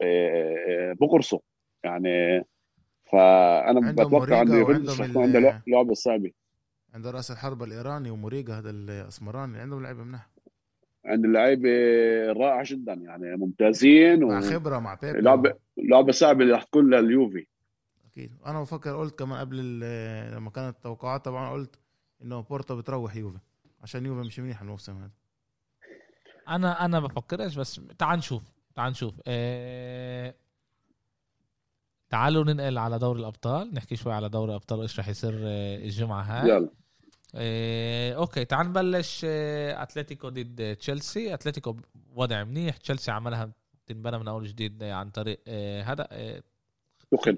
آه، بقرصوا يعني. فأنا بتوقع انه يوفنتوس عنده لعبة صعبة. عنده رأس الحربة الإيراني وموريجا هذا الأسمراني عندهم لعيبة منها. عند اللعيبة رائع جدا يعني ممتازين مع و... خبرة مع بيبي لعبه لعبة صعبة اللي راح تكون لليوفي. أكيد. أنا بفكر قلت كمان قبل لما كانت التوقعات طبعا قلت إنه بورتو بتروح يوفي عشان يوفي مش منيح الموسم هذا. أنا أنا بفكرش بس تعال نشوف تعال نشوف. إيه... تعالوا ننقل على دوري الأبطال نحكي شوي على دوري الأبطال وإيش رح يصير آه، الجمعة هاي. يلا. okay تعال نبلش آه، أتلتيكو ضد تشيلسي. أتلتيكو وضع منيح. تشيلسي عملها تنبنى من أول جديد عن طريق آه، هذا دخل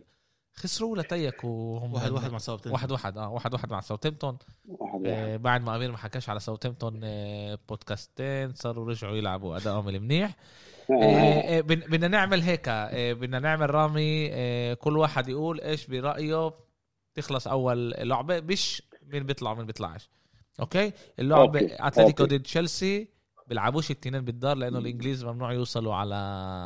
خسروا أتلتيكو هم؟ واحد واحد مع ساوثامبتون واحد واحد آه واحد واحد مع ساوثامبتون آه بعد ما أمير ما حكاش على ساوثامبتون آه بودكاستين صاروا رجعوا يلعبوا ادائهم المنيح آه. بدنا نعمل هيك بدنا نعمل رامي كل واحد يقول إيش برأيه تخلص أول لعبة. مش مين بيطلع ومين بيطلعش. okay؟ اللعبه اتلتيكو ضد تشيلسي. بيلعبوش الثنين بالدار لأنه الإنجليز ممنوع يوصلوا على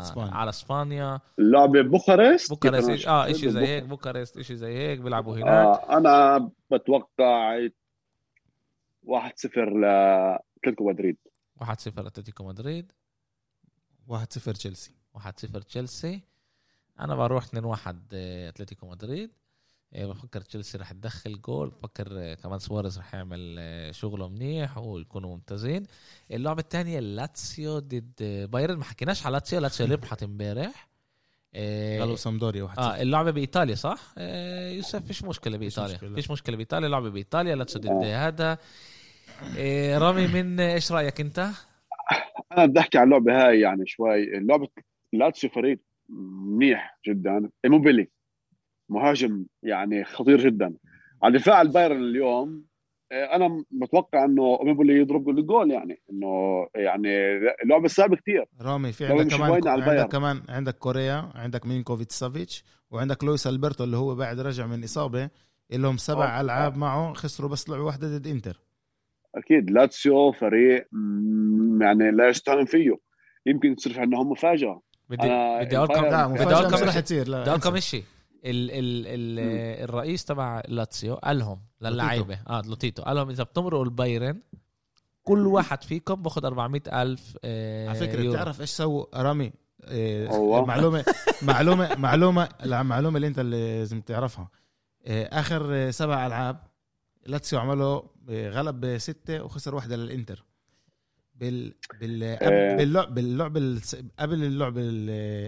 إسبانيا. على إسبانيا. اللعبه بوخارست بوخارست آه شيء زي هيك بوخارست شيء زي هيك بيلعبوا هناك. آه أنا بتوقع 1-0 لاتلتيكو مدريد. 1-0 أتلتيكو مدريد. 1-0 تشيلسي. 1-0 تشيلسي. أنا بروح 2-1 أتلتيكو مدريد. بفكر تشيلسي رح تدخل جول. بفكر آه، كمان سواريز رح يعمل آه، شغله منيح ويكونوا ممتازين. اللعبة الثانية لاتسيو ضد بايرن. ما حكيناش على لاتسيو. لاتسيو ربحت امبارح. إيه، قبال سامبدوريا واحد آه اللعبة بإيطاليا صح؟ إيه يوسف فيش مشكلة بإيطاليا. فيش مشكلة, فيش مشكلة بإيطاليا. اللعبة بإيطاليا. لاتسيو ضد هذا. إيه رامي من إيش رأيك أنت؟ أنا بدي أحكي عن اللعبة هاي يعني شوي. اللعبة لاتسيو فريق منيح جدا. إيموبيلي. مهاجم يعني خطير جدا. على دفاع البايرن اليوم آه، أنا متوقع إنه إيموبيلي يضرب الجول يعني إنه يعني لعبه صعبه كثير رامي في عندك كمان عندك كمان عندك كوريا عندك ميلينكوفيتش سافيتش وعندك لويس ألبرتو اللي هو بعد رجع من إصابة لهم سبع ألعاب معه خسروا بس لعبة واحدة ضد إنتر. أكيد. لاتسيو فريق يعني لا يستهان فيه. يمكن تصير عندهم مفاجأة. بدي بدي أقول لكم بدي أقول لكم رح تصير بدي أقول لكم شيء. ال ال ال الرئيس تبع لاتسيو قال لهم للعيبة. آه لوتيتو قال لهم إذا بتمرقوا البايرن كل واحد فيكم باخذ 400 ألف آه على فكرة بتعرف إيش سووا رامي؟ آه معلومة معلومة معلومة المعلومه اللي أنت اللي لازم تعرفها. آه آخر سبع ألعاب لاتسيو عملوا آه، غلب بستة وخسر واحدة للإنتر. بال بال آه. باللعب باللعب قبل اللعب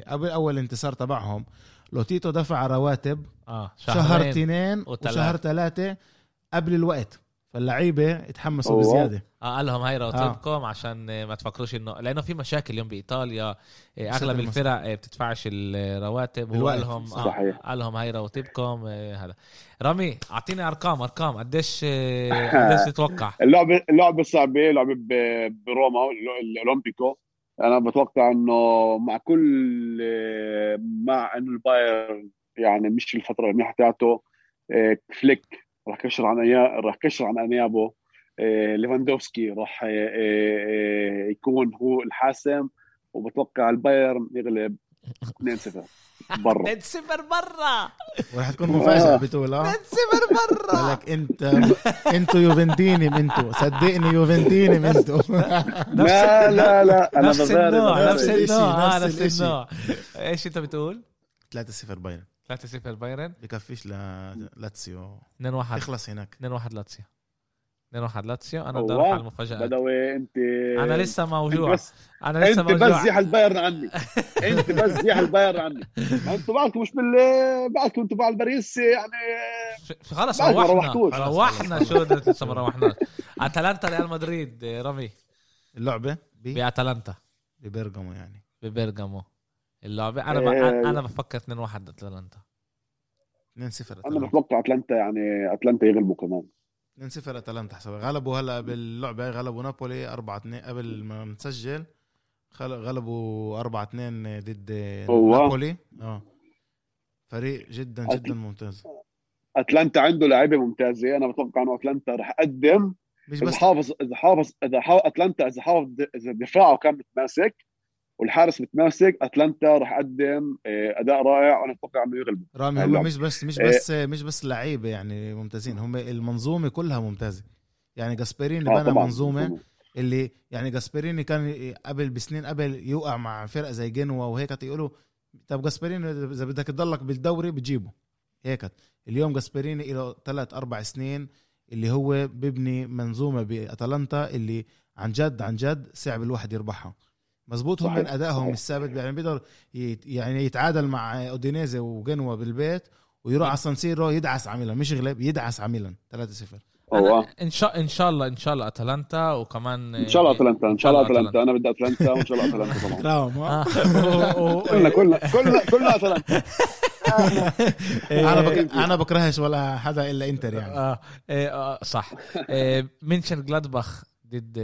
قبل أول انتصار تبعهم لوتيتو دفع رواتب آه شهر اثنين وشهر ثلاثة قبل الوقت فاللعيبة اتحمسوا بزيادة. آه قال لهم هاي رواتبكم آه. عشان ما تفكروش انه لأنه في مشاكل اليوم بإيطاليا. آه، أغلب الفرق آه، بتدفعش الرواتب. هو قال لهم آه قال لهم هاي رواتبكم آه هذا. رامي أعطيني أرقام أرقام. قديش قديش تتوقع؟ اللعبه اللعبة صعبة لعبة بروما الأولمبيكو. أنا بتوقع إنه مع كل مع انه البايرن يعني مش الفترة المنيحه تاعته آه، فليك راح كشر عن راح كشر عن انيابه آه، ليفاندوفسكي راح آه، يكون هو الحاسم. وبتوقع البايرن يغلب. 2-0 برا. 2 0 برا. وراح تكون مفاجأة بتقول آه. 2 0 برا. لك انت أنتوا يوفنتيني أنتوا صدقني يوفنتيني أنتوا لا لا لا أنا نفس النوع. نفس النوع. نفس النوع إيش أنت بتقول؟ 3 0 بايرن. 3 0 بايرن. بكفيش لاتسيو. 2 1 يخلص هناك. 2 1 لاتسيو. 2 1 لاتسيو. أنا بدي أروح على المفاجآت بدوي أنت أنا لسه موجوع. بس أنا لسه أنت موجوع. بس زيح البايرن عني. أنت بس زيح البايرن عني. أنتوا بعدكم مش بال بعدكم أنتوا بعد باريس يعني خلص روحنا. روحنا. شو لسه ما روحناش. أتلانتا ريال مدريد رامي. اللعبة بأتلانتا. ببرغامو يعني. ببرغامو. اللعبه أنا ب... إيه. أنا بفكر 2 1 اتلانتا 2 0 أنا بتوقع أتلانتا يعني أتلانتا يغلبوا كمان. 2 0 أتلانتا حسب غلبوا هلا باللعبة غلبوا نابولي 4 2 قبل ما نسجل. غلبوا 4 2 ضد نابولي. آه. فريق جدا جدا ممتاز. أتلانتا عنده لعيبة ممتازة. أنا بتوقع إنه أتلانتا رح أقدم. مش بس اذا حافظ إذا حافظ إذا حافظ أتلانتا إذا حافظ إذا دفاعه كان متماسك والحارس متماسك. أتلانتا راح اقدم آه، أداء رائع. وأنا أتوقع إنه يغلب. رامي هم مش بس مش بس آه مش بس لعيبة يعني ممتازين. هم المنظومة كلها ممتازة. يعني جاسبريني آه بنى منظومة اللي يعني جاسبريني كان قبل بسنين قبل يوقع مع فرقة زي جنوا وهيك يقولوا طب جاسبريني إذا بدك تضلك بالدوري بتجيبه. هيك. اليوم جاسبريني له ثلاث أربع سنين اللي هو ببني منظومة بأتلانتا اللي عن جد عن جد صعب الواحد يربحها. مزبوط هم من أدائهم الثابت يعني بيقدر يعني يتعادل مع أودينيزي وجنوا بالبيت ويروح على سانسيرو يدعس عميلا. مش يغلب يدعس عميلا. 3-0 أنا إن شاء إن شاء الله إن شاء الله أتلانتا وكمان إن شاء الله أتلانتا إن شاء الله أتلانتا. أنا بدي أتلانتا وإن شاء الله أتلانتا طبعا. كلنا كلنا كلنا كلنا أتلانتا. أنا بك... أنا بكرهش ولا حدا إلا إنتر يعني. آه, إيه، آه صح. منشن جلادباخ ضد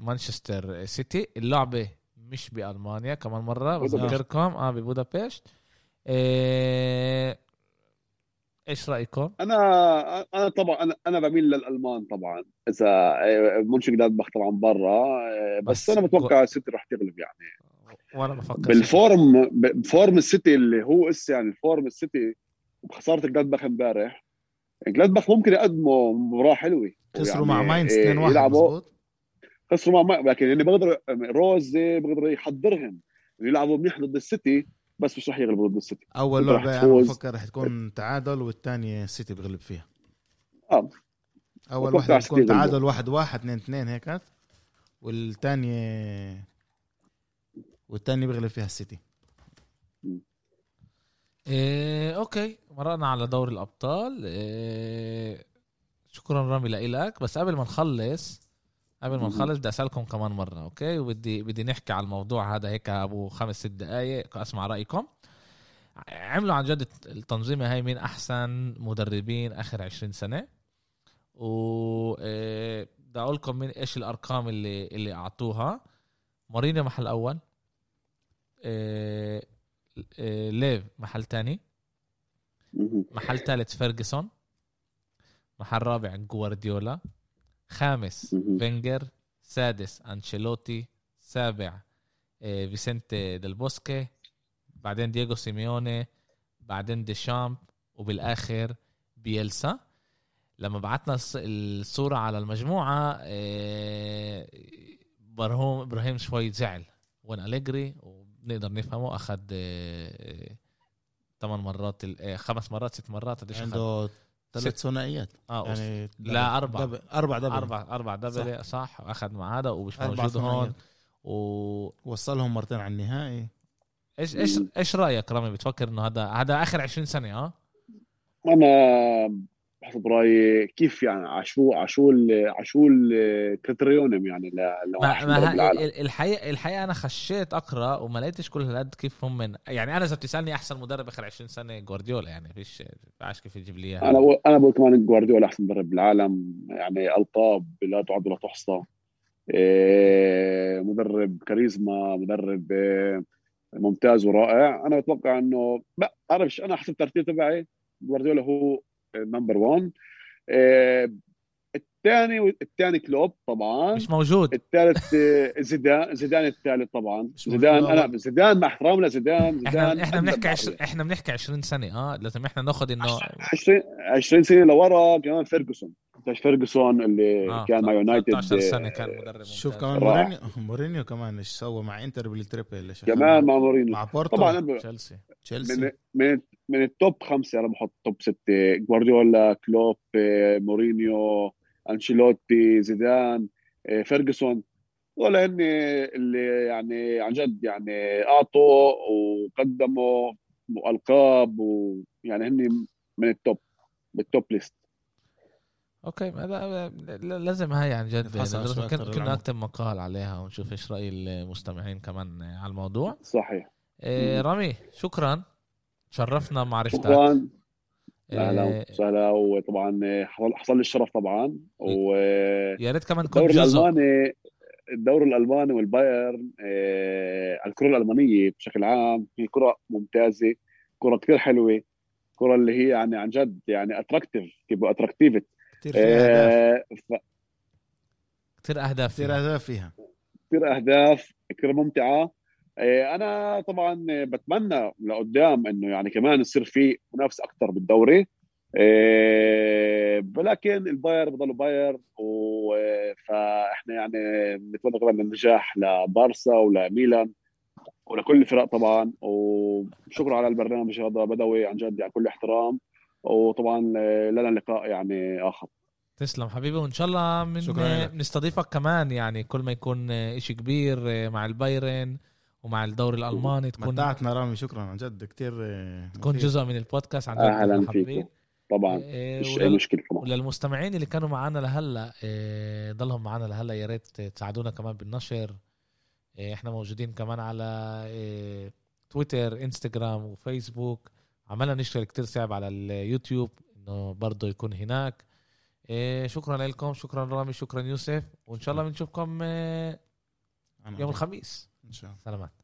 مانشستر سيتي. اللعبة مش بألمانيا كمان مرة بذكركم. آه ببودابست إيه إيش رأيكم؟ أنا أنا طبعا أنا أنا بميل للألمان طبعا. إذا منشن جلادباخ طبعا برا بس, بس أنا بتوقع السيتي راح تغلب يعني. وأنا بفكر بال form ب form السيتي اللي هو إس يعني ال form السيتي بخساره جلادباخ امبارح جلادباخ ممكن يقدموا مباراة حلوة. خسروا مع ماينز 2 1 خسروا مع لكن يعني بقدر روز بقدر يحضرهم يلعبوا منيح ضد السيتي بس مش رح يغلبوا ضد السيتي. أول لعبة أنا بفكر رح تكون تعادل والثانية السيتي بغلب فيها. آه. أول واحدة تكون تعادل واحد واحد اثنين اثنين هيك والثانيه والثانية بيغلب فيها السيتي. إيه okay. مرقنا على دوري الأبطال. إيه شكرا رامي لإلك بس قبل ما نخلص قبل ما نخلص بدي أسألكم كمان مرة okay؟ وبدي بدي نحكي على الموضوع هذا هيك أبو خمس ست دقائق أسمع رأيكم. عملوا عن جد التنظيمة هاي مين أحسن مدربين آخر عشرين سنة؟ و إيه، بدي أقول لكم مين إيش الأرقام اللي اللي أعطوها. مورينيو محل أول إيه إيه ليف محل تاني محل ثالث فيرجسون محل رابع جوارديولا خامس فينجر سادس أنشيلوتي سابع إيه فيسنتي ديل بوسكي بعدين دييغو سيميوني بعدين ديشامب وبالآخر بيلسا. لما بعتنا الصورة على المجموعة إيه برهوم إبراهيم شوي زعل. وين أليجري؟ وبنقدر نفهمه أخذ ثمان مرات إيه خمس مرات ست مرات قديش عنده ثلاث ثنائيات. آه يعني لا أربع double. أربع double. أربع أربع double صح, صح. اخذ مع هذا ومش موجود هون. و وصلهم مرتين على النهائي. إيش إيش إيش رأيك رامي؟ بتفكر إنه هذا هذا آخر 20 سنه آه أنا بحسب رايي كيف يعني عشو عشو عشو ال Kriterium يعني ل ما, ما الحقيقة الحقيقة أنا خشيت أقرأ وما لقيتش كل هالقد كيف هم من يعني أنا إذا بتسألني أحسن مدرب آخر 20 سنة جوارديولا يعني فيش فيش كيف تجيب لي أنا بقول أنا بقول كمان جوارديولا أحسن مدرب بالعالم يعني القاب لا تعد ولا تحصى. إيه، مدرب كاريزما مدرب إيه، ممتاز ورائع. أنا بتوقع إنه ما بعرفش أنا حسب الترتيب تبعي جوارديولا هو number 1 الثاني الثاني كلوب طبعا. مش موجود. الثالث آه، زيدان زيدان الثالث طبعا. زيدان أنا زيدان مع احترام لزيدان إحنا إحنا بنحكي عش... إحنا بنحكي 20 سنة آه لازم إحنا ناخذ إنه 20 20 سنة لورا كمان فيرجسون. فيرجسون اللي آه كان مع يونايتد 13 سنة كان مدرب شوف كمان مورينيو مورينيو كمان إيش سوى مع إنتر بال treble كمان مع مورينيو. مع بورتو؟ طبعا تشيلسي تشيلسي. من, من من ال top خمسة أنا بحط top ستة. جوارديولا كلوب مورينيو أنشيلوتي زيدان فيرجسون. ولا هن اللي يعني عن جد يعني أعطوا وقدموا القاب ويعني هن من ال top بال top list. أوكي لازم هاي عن جد كنا نكتب مقال عليها ونشوف إيش رأي المستمعين كمان على الموضوع. صحيح. إيه رامي شكرا. شرفنا معرفتك شكرا أهلا وسهلا وطبعا حصل لي الشرف طبعا و يا ريت كمان كنت جزء الألماني الدوري الألماني والبايرن آه، الكرة الألمانية بشكل عام هي كرة ممتازة كرة كثير حلوة كرة اللي هي يعني عن جد يعني attractive كيف attractive كثير أهداف. كثير أهداف كثير أهداف فيها. كثير أهداف كثير ممتعة. أنا طبعا بتمنى لقدام إنه يعني كمان يصير في منافسة أكثر بالدوري. ولكن البايرن بضل بايرن فإحنا يعني نتمنى طبعا النجاح لبارسا ولميلان ولكل الفرق طبعا. وشكرا على البرنامج هذا بدوي عن جد يعني كل احترام. وطبعا لنا لقاء يعني آخر. تسلم حبيبي وإن شاء الله من نستضيفك كمان يعني كل ما يكون إشي كبير مع البايرن. ومع الدوري الألماني تكون متعتنا رامي شكرا عن جد. كثير تكون جزء من البودكاست عن جد أهلا فيكم. طبعا إيه، مش ولل... مشكلة طبعا. وللمستمعين اللي كانوا معنا لهلا إيه ضلهم معنا لهلا يا ريت تساعدونا كمان بالنشر. إيه إحنا موجودين كمان على تويتر إنستغرام وفيسبوك. عملنا نشتغل كتير صعب على اليوتيوب إنه برضه يكون هناك. شكرا لكم شكرا رامي شكرا يوسف. وإن شاء الله بنشوفكم يوم الخميس. إن شاء الله. سلامات.